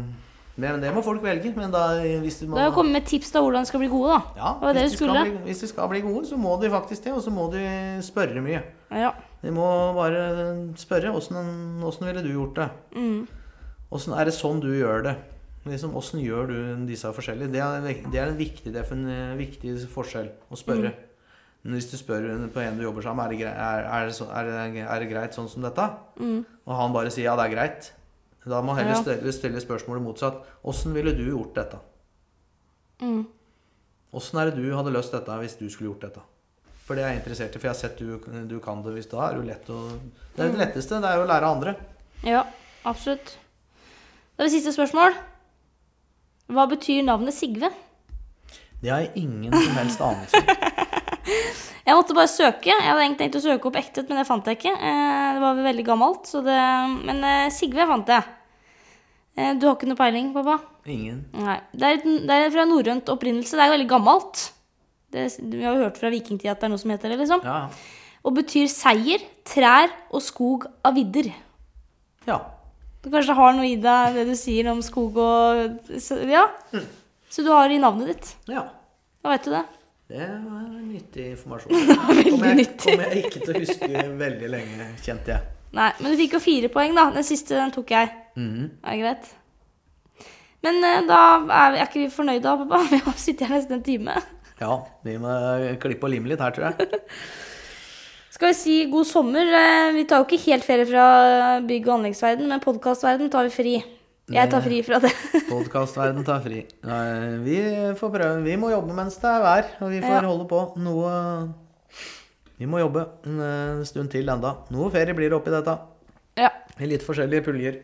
S2: Men det må folk velge. Men da hvis du må
S1: Det er å komme med tips til hvordan de skal bli gode, da.
S2: ja,
S1: det var det du skulle.
S2: bli, hvis de skal bli gode, så må de faktisk det. Og så må de spørre mye.
S1: Ja.
S2: De må bare spørre. Åssen ville du gjort det?
S1: Mm.
S2: Åssen er det sånn du gjør det? Liksom, Åssen gjør du disse forskjellige? Det er, det er en viktig, defin- viktig forskjell å spørre. Men hvis du spør på en du jobber sammen, er det, grei, er, er, det så, er, det, er det greit sånn som dette? Og han bare sier ja, det er greit. Da må man heller stille, stille spørsmålet motsatt. Åssen ville du gjort dette?
S1: Mm.
S2: Er det du hadde løst dette hvis du skulle gjort dette? For det er jeg interessert i, for jeg har sett du, du kan det. Hvis da er det jo lett å Det er det letteste, det er jo å lære andre.
S1: Ja, absolutt. Da det siste spørsmål. Hva betyr navnet Sigve?
S2: Det har jeg ingen som helst anelse om. *laughs*
S1: Jeg måtte bare søke. Jeg hadde egentlig tenkt å søke opp ektet, men det fant jeg ikke. Eh, Det var veldig gammelt, så det Men eh, Sigve fant jeg. Eh, Du har ikke noe peiling, pappa?
S2: Ingen.
S1: Nei. Det er, et- det er fra norrønt opprinnelse. Det er veldig gammelt. Det, vi har jo hørt fra vikingtida at det er noe som heter det, liksom.
S2: Ja,
S1: Og betyr seier, trær og skog av vidder.
S2: ja.
S1: Du kanskje har noe i deg, det du sier om skog og så, Ja. Så du har i navnet ditt.
S2: ja.
S1: Da vet du det.
S2: Det var nyttig informasjon. *laughs* Kommer jeg,
S1: nyttig.
S2: kommer jeg ikke til å huske veldig lenge, kjente jeg.
S1: Nei, men du fikk jo fire poeng, da. Den siste den tok jeg.
S2: Mhm.
S1: Er det greit? Men eh, da er, vi, er ikke vi fornøyde, da, pappa? *laughs* Vi har sittet her nesten en time.
S2: Ja, vi må klippe og lime litt her, tror jeg. *laughs*
S1: Skal vi si god sommer? Eh, Vi tar jo ikke helt ferie fra bygg- og anleggsverden, men podkastverden tar vi fri. Jeg tar fri fra det. *laughs*
S2: Podkastverden tar fri. Vi får prøve. Vi må jobbe mens det er vær, og vi får
S1: Ja.
S2: holde på. Noe Vi må jobbe en eh, stund til enda. Noe ferie blir det oppi dette.
S1: Ja.
S2: I litt forskjellige puljer.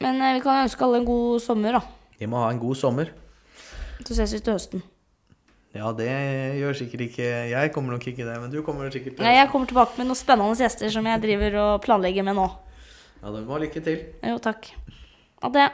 S1: Men eh, vi kan ønske alle en god sommer, da.
S2: Vi må ha en god sommer.
S1: Så ses vi til høsten.
S2: Ja, det gjør sikkert ikke Jeg kommer nok ikke det, men du kommer sikkert til
S1: Nei, jeg kommer tilbake med noen spennende gjester som jeg driver og planlegger med nå.
S2: Ja, da må ha lykke til.
S1: Jo, takk. Ha det.